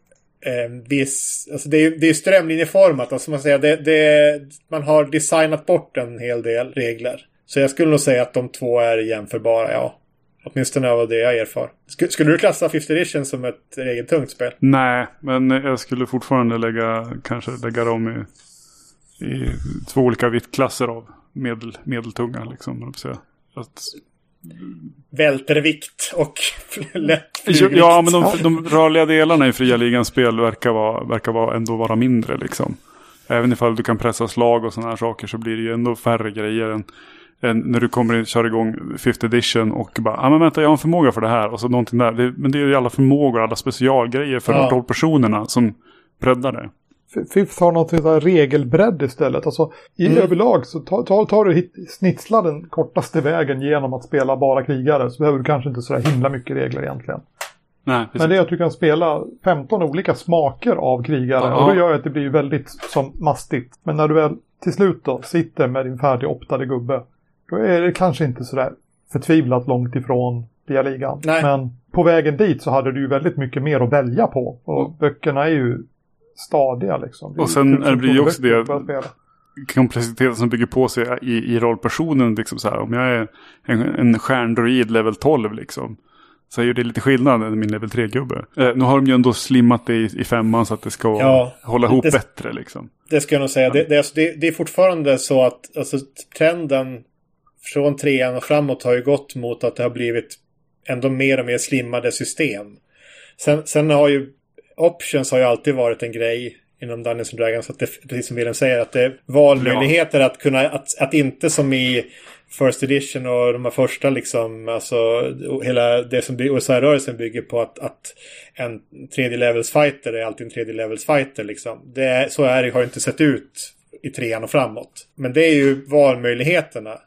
en viss... Alltså det är ju strömlinjeformat. Alltså man, säger, det, det, man har designat bort en hel del regler. Så jag skulle nog säga att de två är jämförbara, ja. Åtminstone av det jag erfar. Skulle, skulle du klassa Fifth edition som ett regeltungt spel? Nej, men jag skulle fortfarande lägga, kanske lägga dem i, i två olika viktklasser av medel, medeltunga. Liksom, att... Vältervikt och lätt Ja, men de, de rörliga delarna i fria ligans spel verkar, vara, verkar vara ändå vara mindre. Liksom. Även ifall du kan pressa slag och sådana här saker så blir det ju ändå färre grejer än, än när du kommer in, kör igång 5th edition och bara, ja ah, men vänta jag har en förmåga för det här och så någonting där. Det, men det är ju alla förmågor, alla specialgrejer för ja. rollpersonerna som breddar det. Fifth har något av regelbredd istället. Alltså, i mm. överlag så tar, tar, tar du hit, snitslar den kortaste vägen genom att spela bara krigare så behöver du kanske inte så himla mycket regler egentligen. Nej, Men det är att du kan spela 15 olika smaker av krigare ja. och då gör det att det blir väldigt som mastigt. Men när du väl till slut då sitter med din färdigoptade gubbe då är det kanske inte sådär förtvivlat långt ifrån ligan. Men på vägen dit så hade du ju väldigt mycket mer att välja på. Och mm. böckerna är ju stadiga liksom. Och sen det blir ju också det komplexiteten som bygger på sig i, i rollpersonen. Liksom så här, om jag är en, en stjärndroid level 12 liksom. så är ju det lite skillnad än min level 3-gubbe. Eh, nu har de ju ändå slimmat det i, i femman så att det ska Ja, hålla ihop det- bättre liksom. Det ska jag nog säga. Det, det, är alltså, det, det är fortfarande så att alltså, trenden från trean och framåt har ju gått mot att det har blivit ändå mer och mer slimmade system. Sen, sen har ju options har ju alltid varit en grej inom Dungeons and Dragons. Att det, precis som Wilhelm säger, att det är valmöjligheter att kunna, att, att inte som i First Edition och de här första liksom, alltså hela det som OSR-rörelsen bygger på att, att en tredje levels fighter är alltid en tredje levels fighter liksom. Det, är- så är det, har det inte sett ut i trean och framåt. Men det är ju valmöjligheterna.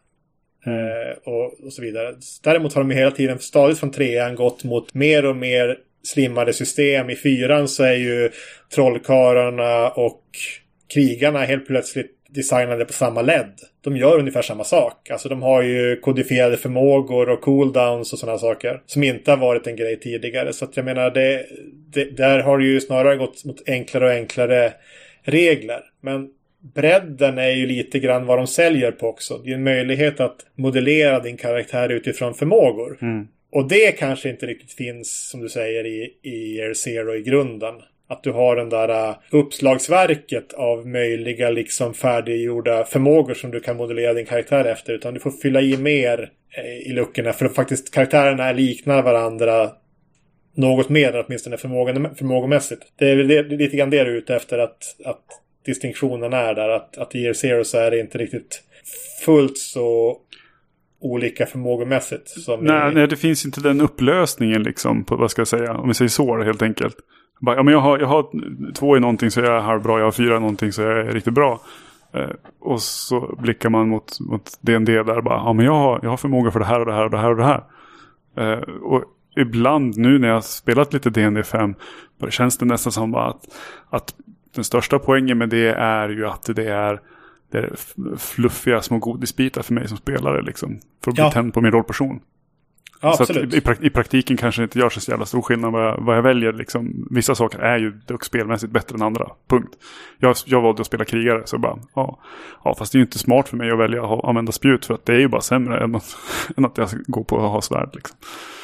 Eh, och, och så vidare. Däremot har de ju hela tiden stadigt från trean gått mot mer och mer slimmade system. I fyran så är ju trollkarlarna och krigarna helt plötsligt designade på samma led. De gör ungefär samma sak. Alltså de har ju kodifierade förmågor och cooldowns och sådana saker. Som inte har varit en grej tidigare. Så att jag menar, det, det, där har det ju snarare gått mot enklare och enklare regler. Men bredden är ju lite grann vad de säljer på också. Det är en möjlighet att modellera din karaktär utifrån förmågor. Mm. Och det kanske inte riktigt finns, som du säger, i, i Air Zero i grunden. Att du har den där äh, uppslagsverket av möjliga liksom färdiggjorda förmågor som du kan modellera din karaktär efter. Utan du får fylla i mer äh, i luckorna för att faktiskt karaktärerna liknar varandra något mer åtminstone förmågan, förmågomässigt. Det är, väl det, lite grann det du är ute efter att, att distinktionen är där. Att, att i Year Zero så är det inte riktigt fullt så olika förmågomässigt. Som Nej, i, nej, det finns inte den upplösningen liksom på vad ska jag säga, om vi säger så helt enkelt. Bara, ja, men jag, har, jag har två i någonting så jag är halvbra, jag har fyra i någonting så jag är riktigt bra. Eh, och så blickar man mot, mot D&D där bara, ja men jag har, jag har förmåga för det här och det här och det här och det här. Eh, och ibland nu när jag har spelat lite D&D 5 då känns det nästan som att, att den största poängen med det är ju att det är, det är fluffiga små godisbitar för mig som spelare liksom. För att bli Ja. tänd på min rollperson. ja, Så i, i, prak- i praktiken kanske det inte gör så jävla stor skillnad vad jag, vad jag väljer. Liksom. Vissa saker är ju dock spelmässigt bättre än andra. Punkt. Jag, jag valde att spela krigare så bara, ja. ja. Fast det är ju inte smart för mig att välja att använda spjut för att det är ju bara sämre än att, än att jag ska gå på att ha svärd. Liksom.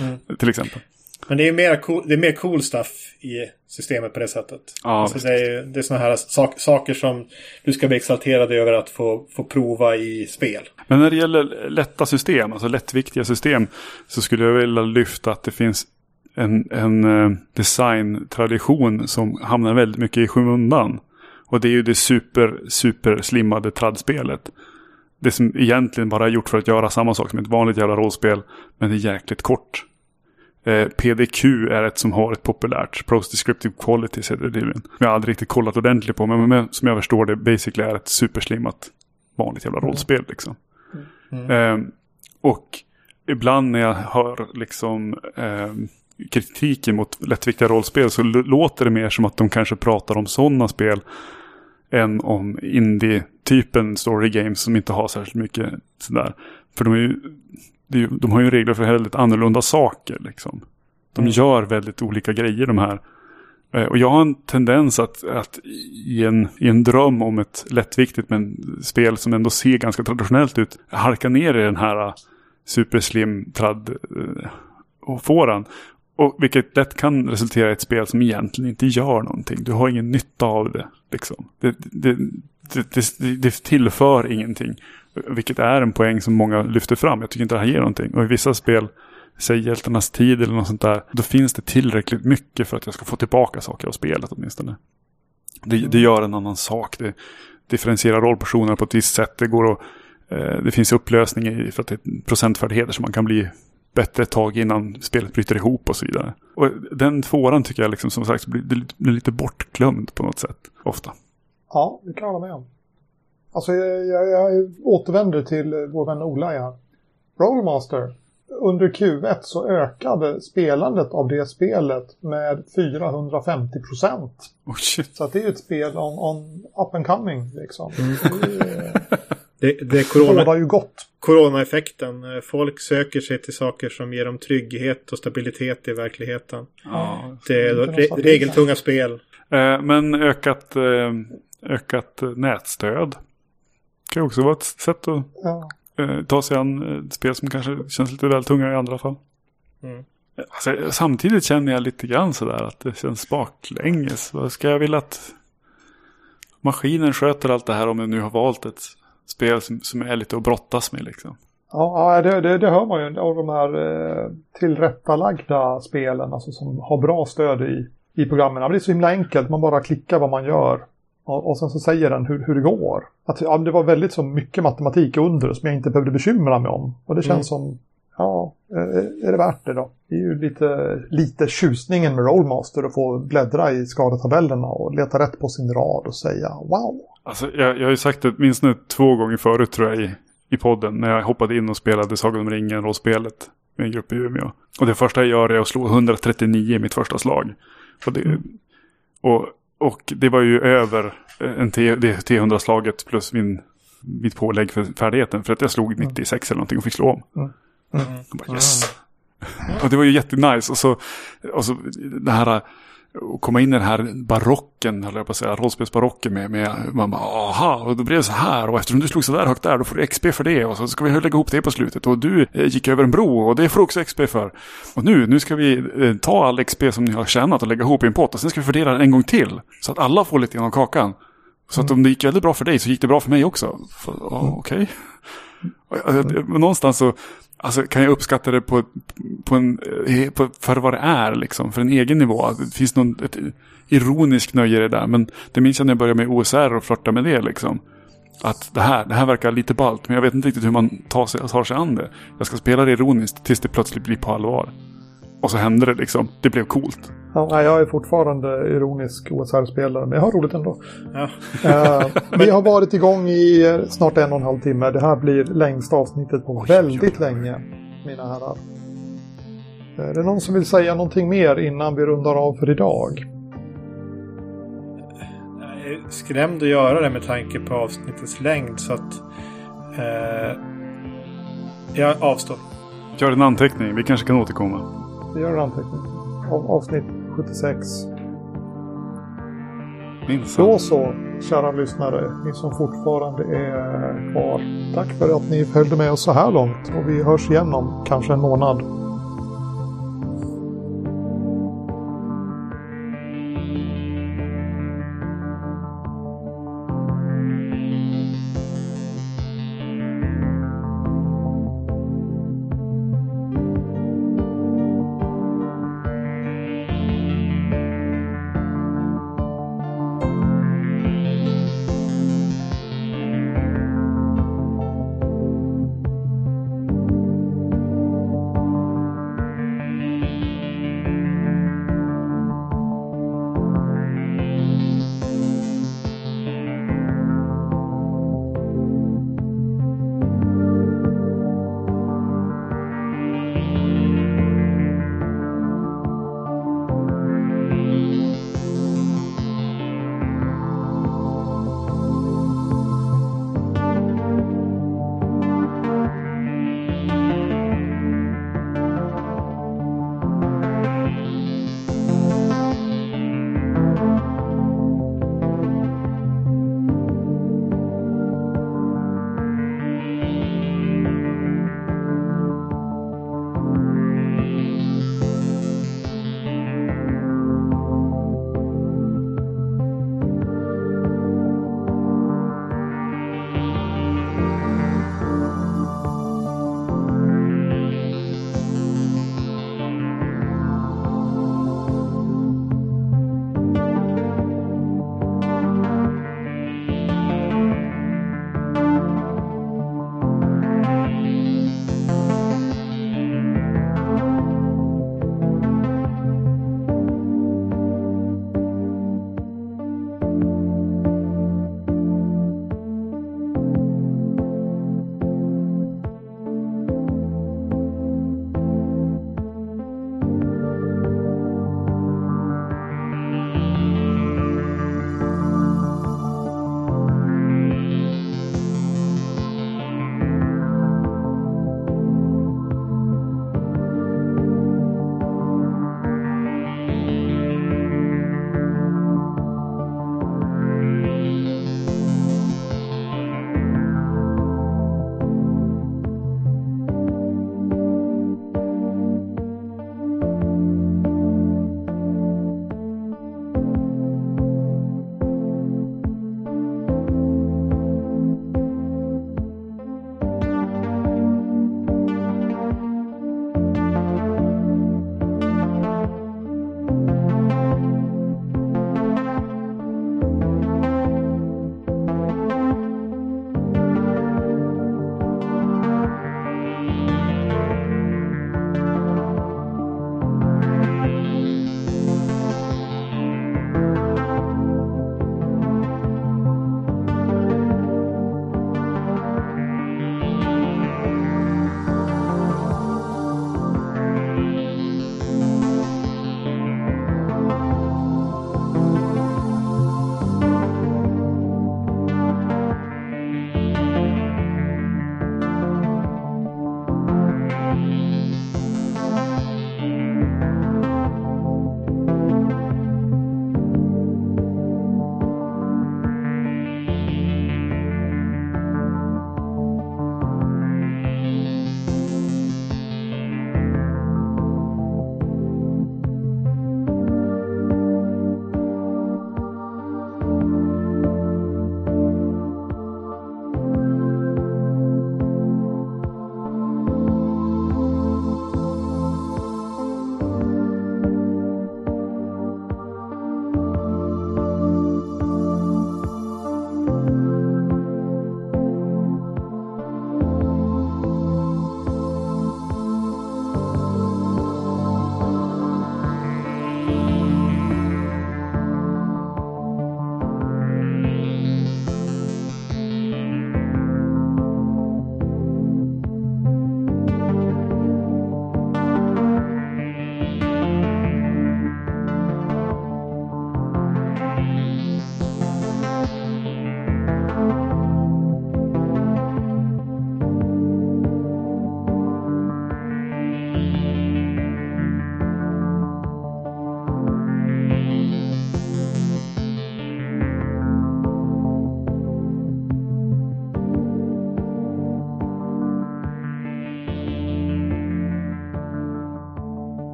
Mm. Till exempel. Men det är, mer cool, det är mer cool stuff i systemet på det sättet. Ja, alltså det är, det är sådana här sak, saker som du ska bli exalterad över att få, få prova i spel. Men när det gäller lätta system, alltså lättviktiga system, så skulle jag vilja lyfta att det finns en, en eh, designtradition som hamnar väldigt mycket i skymundan. Och det är ju det super, super slimmade tradspelet. Det som egentligen bara är gjort för att göra samma sak som ett vanligt jävla rollspel, men det är jäkligt kort. Eh, PDQ är ett som har ett populärt. Pros Descriptive Qualities heter det tydligen. Jag har aldrig riktigt kollat ordentligt på, men, men som jag förstår det basically är ett superslimmat vanligt jävla rollspel liksom. Eh, och ibland när jag hör liksom eh, kritiken mot lättviktiga rollspel så låter det mer som att de kanske pratar om sådana spel än om indie-typen story games som inte har särskilt mycket sådär. För de, är ju, ju, de har ju regler för väldigt annorlunda saker liksom. De Mm. gör väldigt olika grejer de här. Eh, Och jag har en tendens att, att i, en, i en dröm om ett lättviktigt men spel som ändå ser ganska traditionellt ut halka ner i den här eh, superslim trad eh, och fåran. Och vilket lätt kan resultera i ett spel som egentligen inte gör någonting. Du har ingen nytta av det. Liksom. Det, det, det, det, det tillför ingenting. Vilket är en poäng som många lyfter fram. Jag tycker inte det här ger någonting. Och i vissa spel, säg hjältarnas tid eller något sånt där. Då finns det tillräckligt mycket för att jag ska få tillbaka saker av spelet åtminstone. Det, det gör en annan sak. Det differentierar rollpersoner på ett visst sätt. Det går att, eh, det finns upplösning i för att det är procentfärdigheter som man kan bli bättre ett tag innan spelet bryter ihop och så vidare. Och den fåran tycker jag liksom som sagt blir, blir lite bortglömd på något sätt. Ofta. Ja, det kan jag hålla med om. Alltså jag, jag, jag återvänder till vår vän Ola här. Rollmaster. Under Q1 så ökade spelandet av det spelet med 450 procent. Oh. Så att det är ju ett spel on, on up and coming liksom. Det är- Det, det är corona, ju gott. coronaeffekten. Folk söker sig till saker som ger dem trygghet och stabilitet i verkligheten. Ja. Det är re, regeltunga spel. Eh, men ökat, eh, ökat nätstöd. Kan ju också vara ett sätt att Ja. eh, ta sig an eh, ett spel som kanske känns lite väl tunga i andra fall. Alltså, samtidigt känner jag lite grann sådär att det känns baklänges. Vad ska jag vilja att maskinen sköter allt det här om jag nu har valt ett spel som, som är lite att brottas med liksom. Ja, det, det, det hör man ju av de här eh, tillrättalagda spelen, alltså som har bra stöd i, i programmen. det är så himla enkelt, man bara klickar vad man gör. Och, och sen så säger den hur, hur det går. Att, ja, det var väldigt så mycket matematik under som jag inte behövde bekymra mig om. Och det känns mm. som, ja, är det värt det då? Det är ju lite, lite tjusningen med Rollmaster att få bläddra i skadetabellerna och leta rätt på sin rad och säga wow. Alltså, jag, jag har ju sagt det minst nu två gånger förut tror jag i, i podden när jag hoppade in och spelade Sagan om ringen-rollspelet med en grupp i Umeå. Och det första jag gör är att slå 139 i mitt första slag. Och det, mm. och, och det var ju över en T, det T100-slaget plus min, mitt pålägg för färdigheten. För att jag slog 96 eller någonting och fick slå om. Mm. Mm. Bara, yes! Och det var ju jättenice. Och så, och så det här och komma in i den här barocken, höll jag på att säga, rollspelsbarocken med, med man bara, aha, och då blev det så här, och eftersom du slog så där högt där, då får du XP för det, och så ska vi lägga ihop det på slutet, och du eh, gick över en bro, och det får du också XP för. Och nu, nu ska vi eh, ta all XP som ni har tjänat och lägga ihop i en pott, och sen ska vi fördela den en gång till, så att alla får lite av kakan. Så att om det gick väldigt bra för dig så gick det bra för mig också. Okej. Okay. Någonstans så Alltså kan jag uppskatta det på, på en, eh, på, för vad det är, liksom, för en egen nivå. Det finns någon ett ironiskt nöje i det där. Men det minns jag när jag började med OSR och flörta med det. Liksom. Att det här, det här verkar lite ballt, men jag vet inte riktigt hur man tar sig, tar sig an det. Jag ska spela det ironiskt tills det plötsligt blir på allvar. Och så hände det liksom. Det blev coolt. Ja, jag är fortfarande ironisk OSR-spelare, men jag har roligt ändå. Ja. uh, vi har varit igång i snart en och en halv timme. Det här blir längsta avsnittet på väldigt länge, mina herrar. Är det någon som vill säga någonting mer innan vi rundar av för idag? Jag är skrämd att göra det med tanke på avsnittets längd, så att uh, jag avstår. Gör en anteckning, vi kanske kan återkomma. Vi gör en anteckning. Av, avsnitt 76. Minsann. Då så, kära lyssnare, ni som fortfarande är kvar. Tack för att ni följde med oss så här långt och vi hörs igen om kanske en månad.